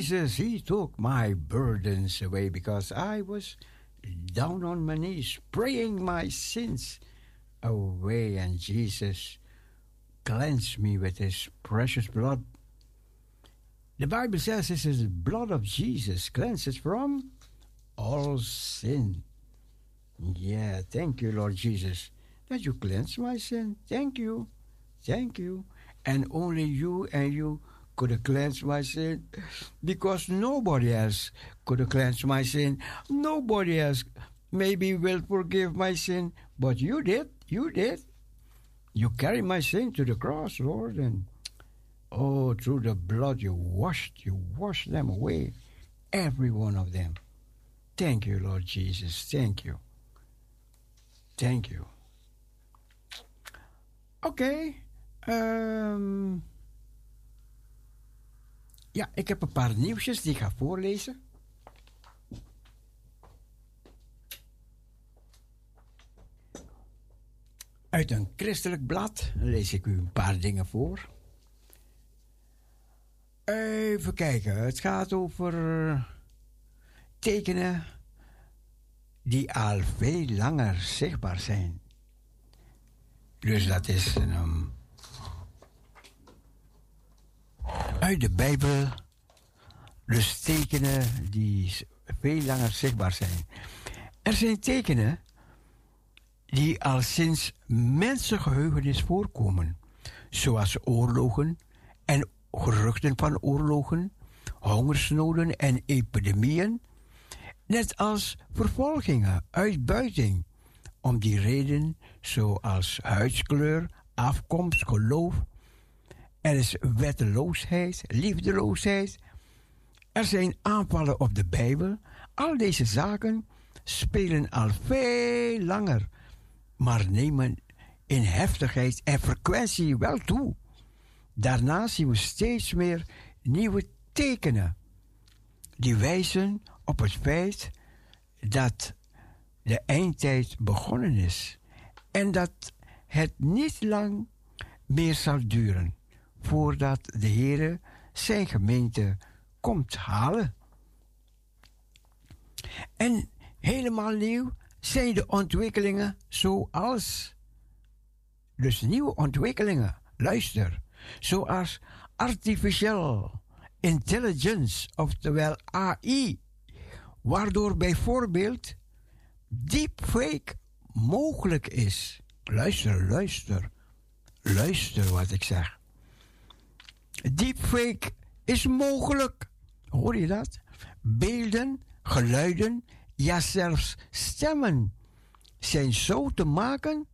Jesus, He took my burdens away because I was down on my knees praying my sins away, and Jesus cleansed me with His precious blood. The Bible says this is the blood of Jesus cleanses from all sin. Yeah, thank you, Lord Jesus, that you cleanse my sin. Thank you. Thank you. And only you and you could have cleansed my sin because nobody else could have cleansed my sin. Nobody else maybe will forgive my sin, but you did. You did. You carried my sin to the cross, Lord, and oh, through the blood you washed, you washed them away, every one of them. Thank you, Lord Jesus. Thank you. Thank you. Okay. ehm, ja, ik heb een paar nieuwsjes die ik ga voorlezen. Uit een christelijk blad lees ik u een paar dingen voor. Even kijken, het gaat over tekenen die al veel langer zichtbaar zijn. Dus dat is een, um, uit de Bijbel, dus tekenen die veel langer zichtbaar zijn. Er zijn tekenen die al sinds mensengeheugenis voorkomen, zoals oorlogen en geruchten van oorlogen, hongersnoden en epidemieën, net als vervolgingen, uitbuiting, om die reden zoals huidskleur, afkomst, geloof. Er is wetteloosheid, liefdeloosheid. Er zijn aanvallen op de Bijbel. Al deze zaken spelen al veel langer, maar nemen in heftigheid en frequentie wel toe. Daarna zien we steeds meer nieuwe tekenen die wijzen op het feit dat de eindtijd begonnen is en dat het niet lang meer zal duren voordat de Heer zijn gemeente komt halen. En helemaal nieuw zijn de ontwikkelingen zoals. Dus nieuwe ontwikkelingen, luister, zoals artificial intelligence, oftewel AI, waardoor bijvoorbeeld deepfake mogelijk is. Luister, luister, luister wat ik zeg. Deepfake is mogelijk. Hoor je dat? Beelden, geluiden, ja zelfs stemmen zijn zo te maken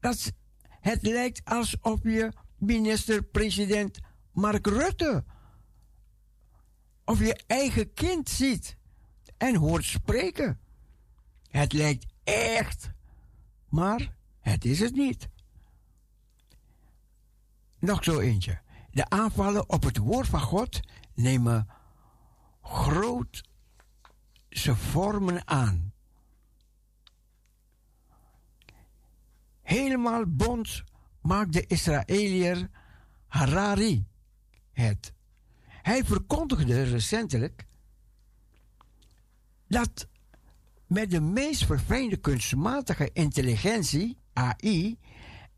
dat het lijkt alsof je minister-president Mark Rutte of je eigen kind ziet en hoort spreken. Het lijkt echt, maar het is het niet. Nog zo eentje. De aanvallen op het woord van God nemen grootse vormen aan. Helemaal bond maakt de Israëliër Harari het. Hij verkondigde recentelijk dat met de meest verfijnde kunstmatige intelligentie, AI,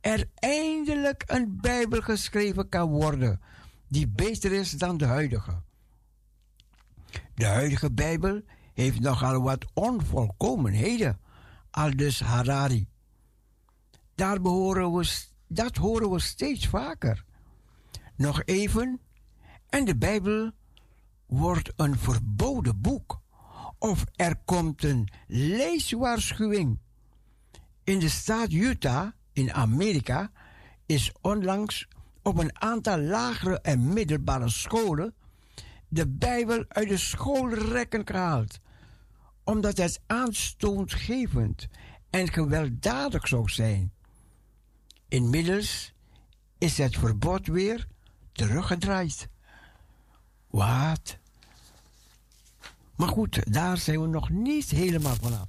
er eindelijk een Bijbel geschreven kan worden die beter is dan de huidige. De huidige Bijbel heeft nogal wat onvolkomenheden, aldus Harari. Daar behoren we, dat horen we steeds vaker. Nog even, en de Bijbel wordt een verboden boek. Of er komt een leeswaarschuwing. In de staat Utah in Amerika is onlangs op een aantal lagere en middelbare scholen de Bijbel uit de schoolrekken gehaald, omdat het aanstootgevend en gewelddadig zou zijn. Inmiddels is het verbod weer teruggedraaid. Wat? Maar goed, daar zijn we nog niet helemaal vanaf.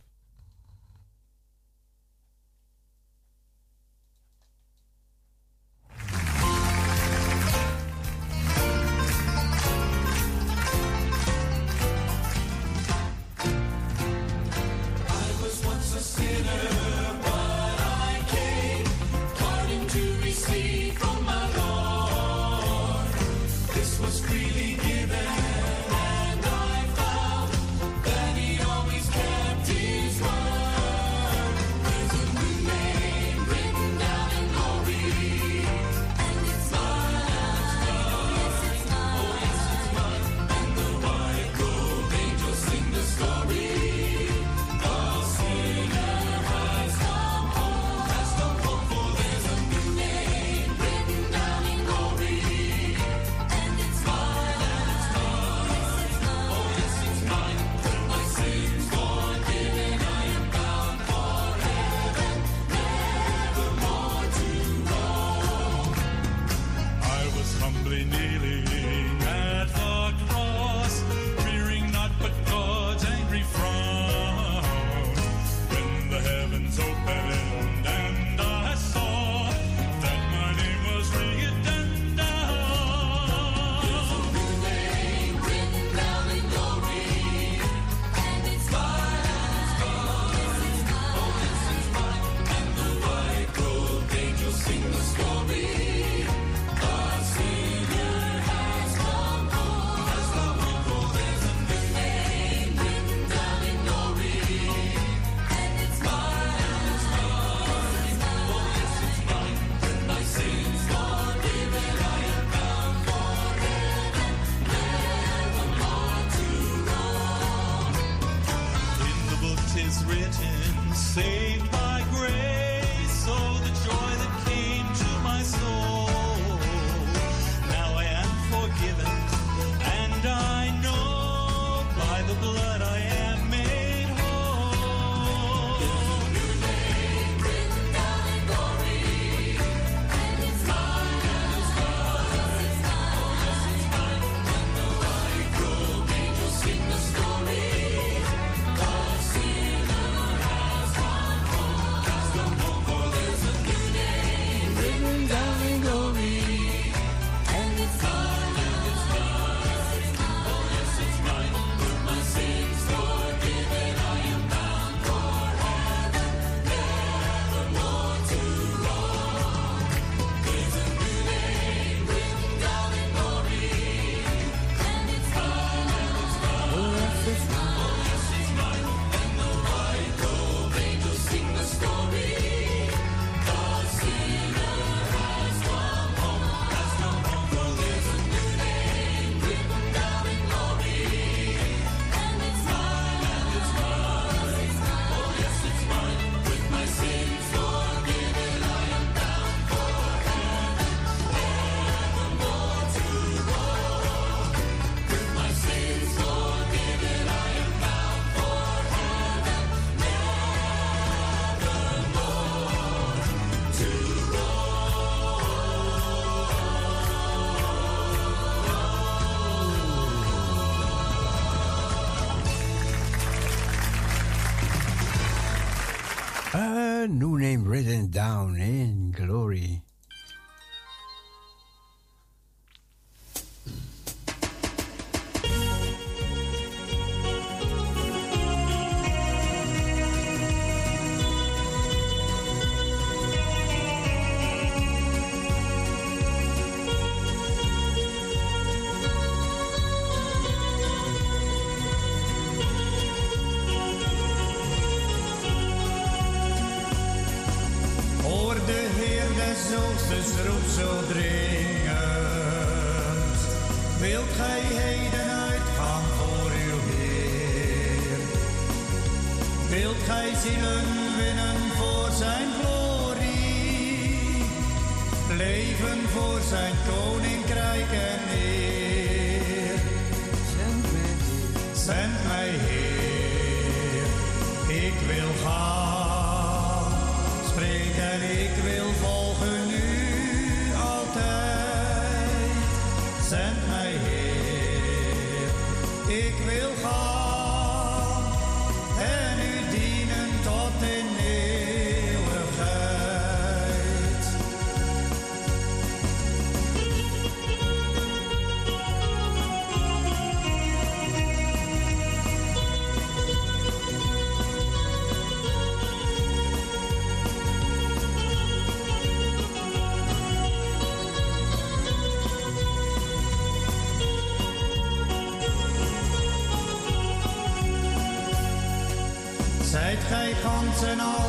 New name written down in glory. Gij gans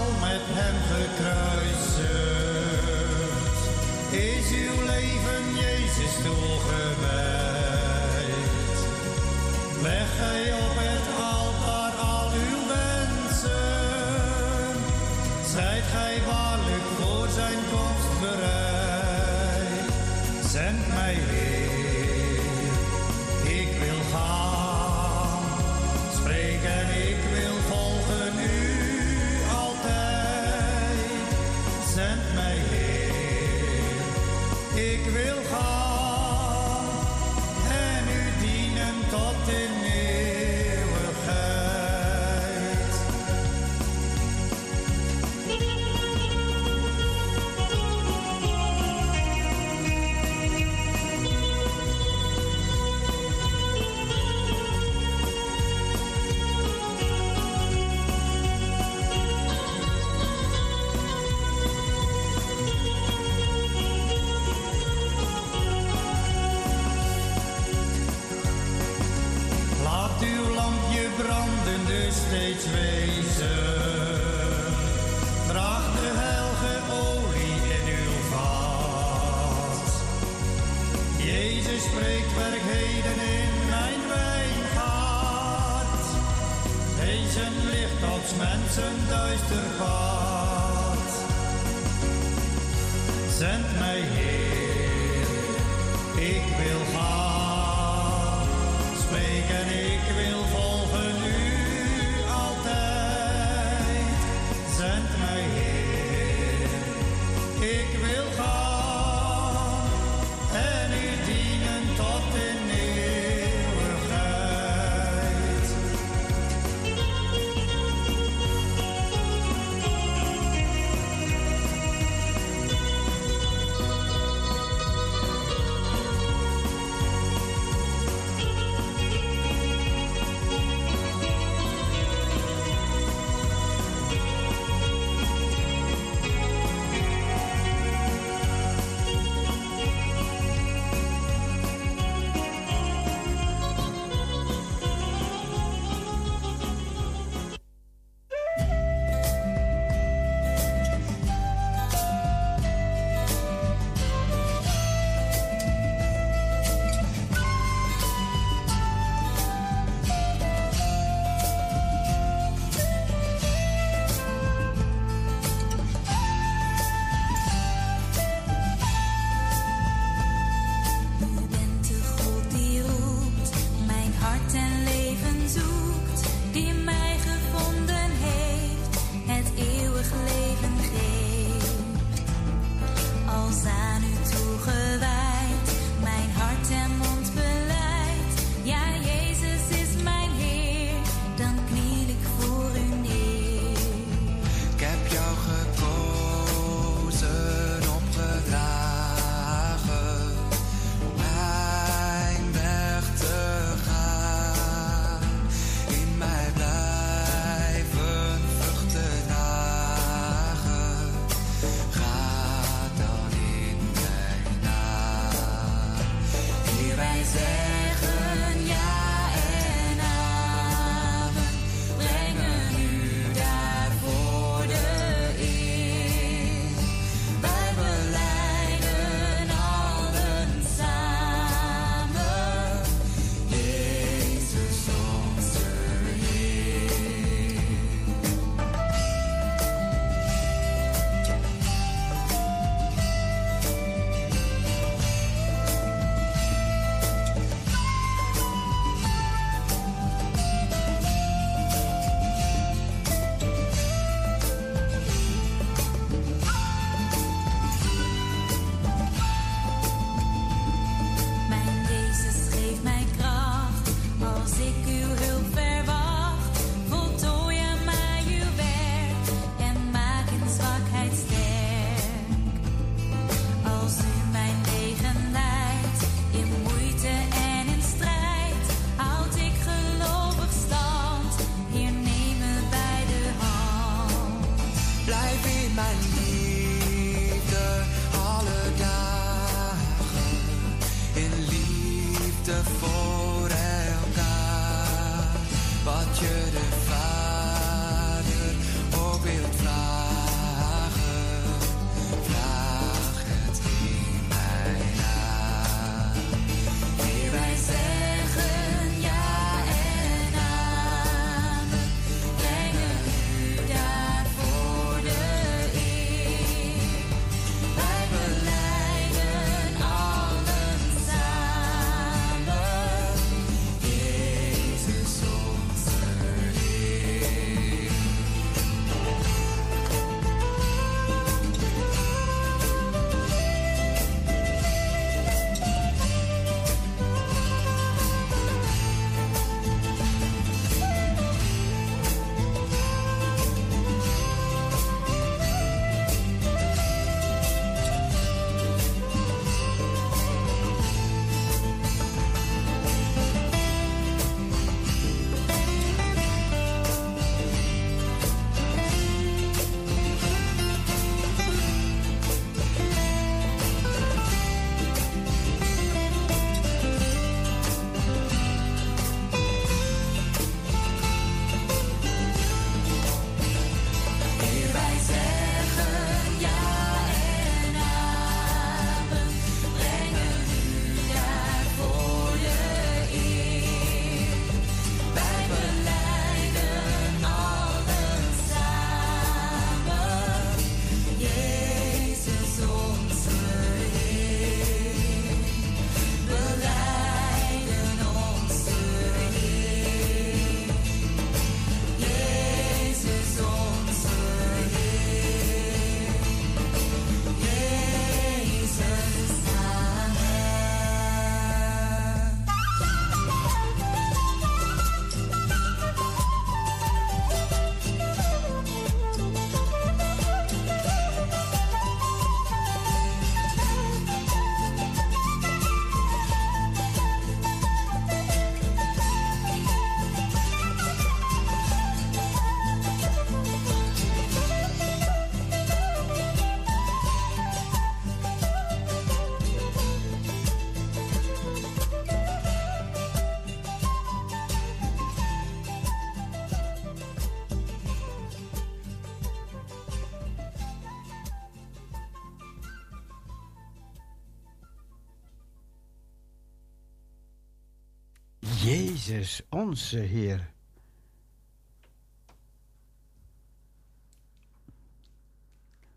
Jezus, onze Heer.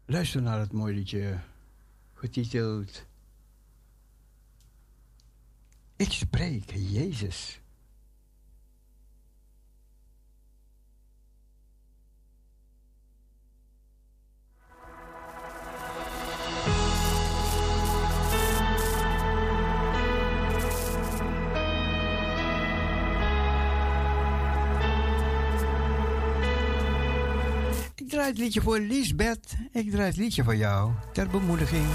Luister naar het mooie liedje getiteld Ik spreek Jezus. Draai het liedje voor Lisbeth. Ik draai het liedje voor jou ter bemoediging.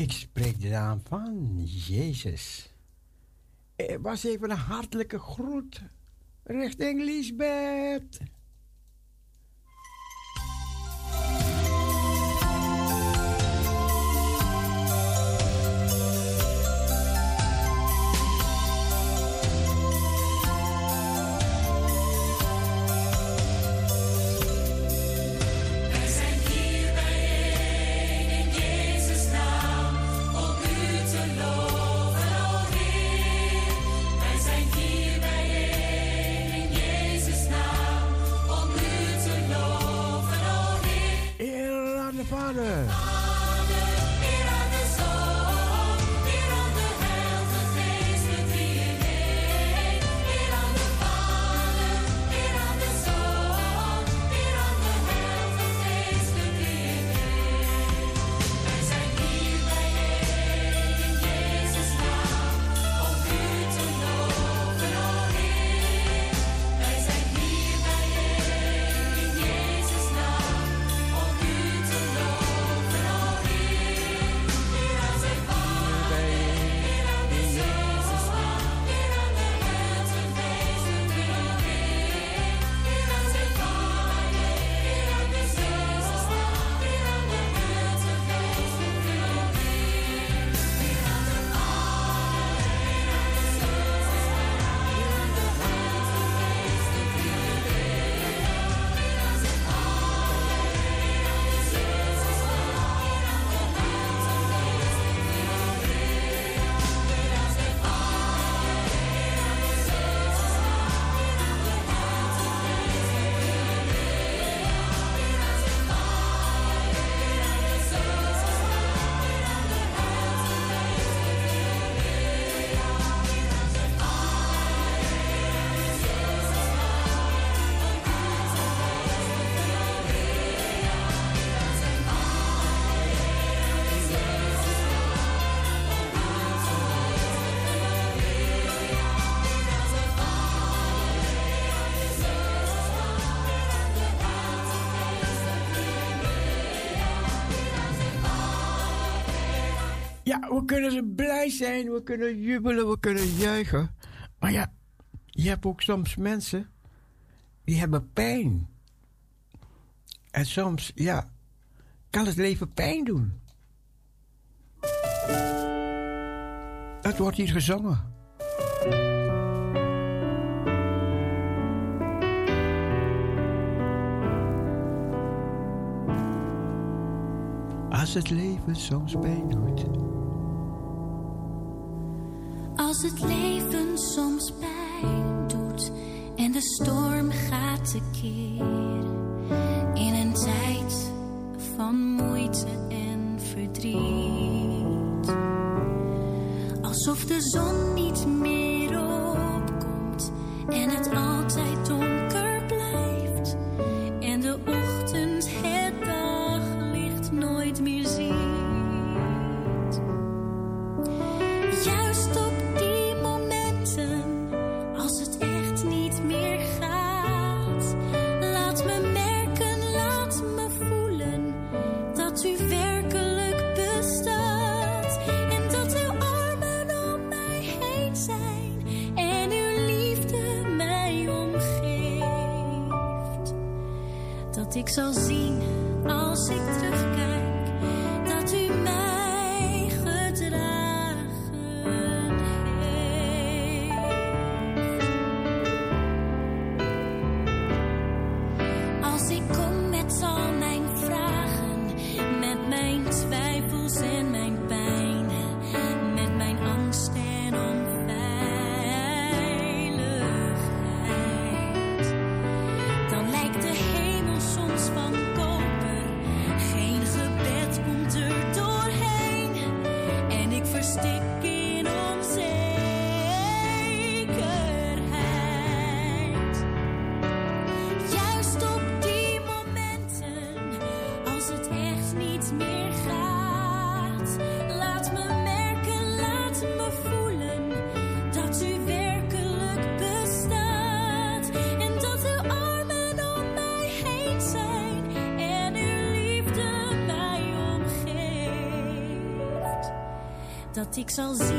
Ik spreek de naam van Jezus. Het was even een hartelijke groet richting Lisbeth. We kunnen ze blij zijn, we kunnen jubelen, we kunnen juichen. Maar ja, je hebt ook soms mensen die hebben pijn. En soms, ja, kan het leven pijn doen. Het wordt hier gezongen. Als het leven soms pijn doet. Als het leven soms pijn doet en de storm gaat tekeer in een tijd van moeite en verdriet. Alsof de zon niet meer opkomt en het dat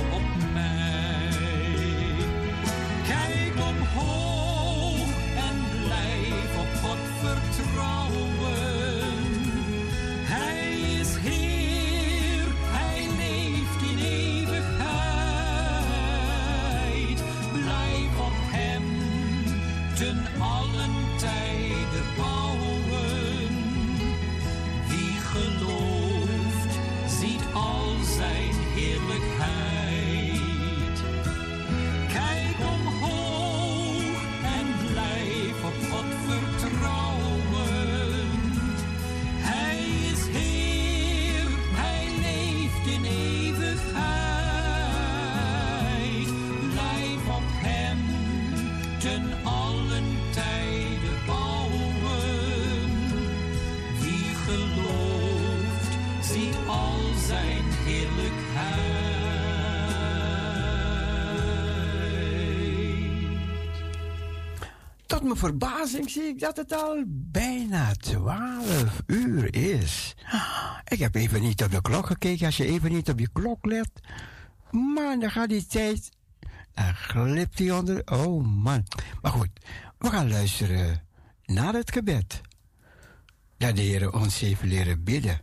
Oh. Mijn verbazing zie ik dat het al bijna 12 uur is. Ik heb even niet op de klok gekeken. Als je even niet op je klok let. Man, dan gaat die tijd. Dan glipt die onder. Oh man. Maar goed, we gaan luisteren naar het gebed. Dat de Heer ons even leren bidden.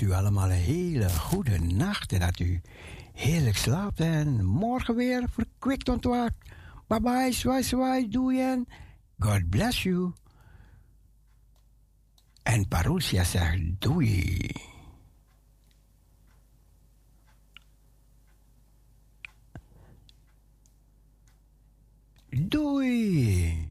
U allemaal een hele goede nacht en dat u heerlijk slaapt en morgen weer verkwikt ontwaakt. Bye bye, zwaai zwaai, doei en God bless you. En Parousia zegt doei. Doei.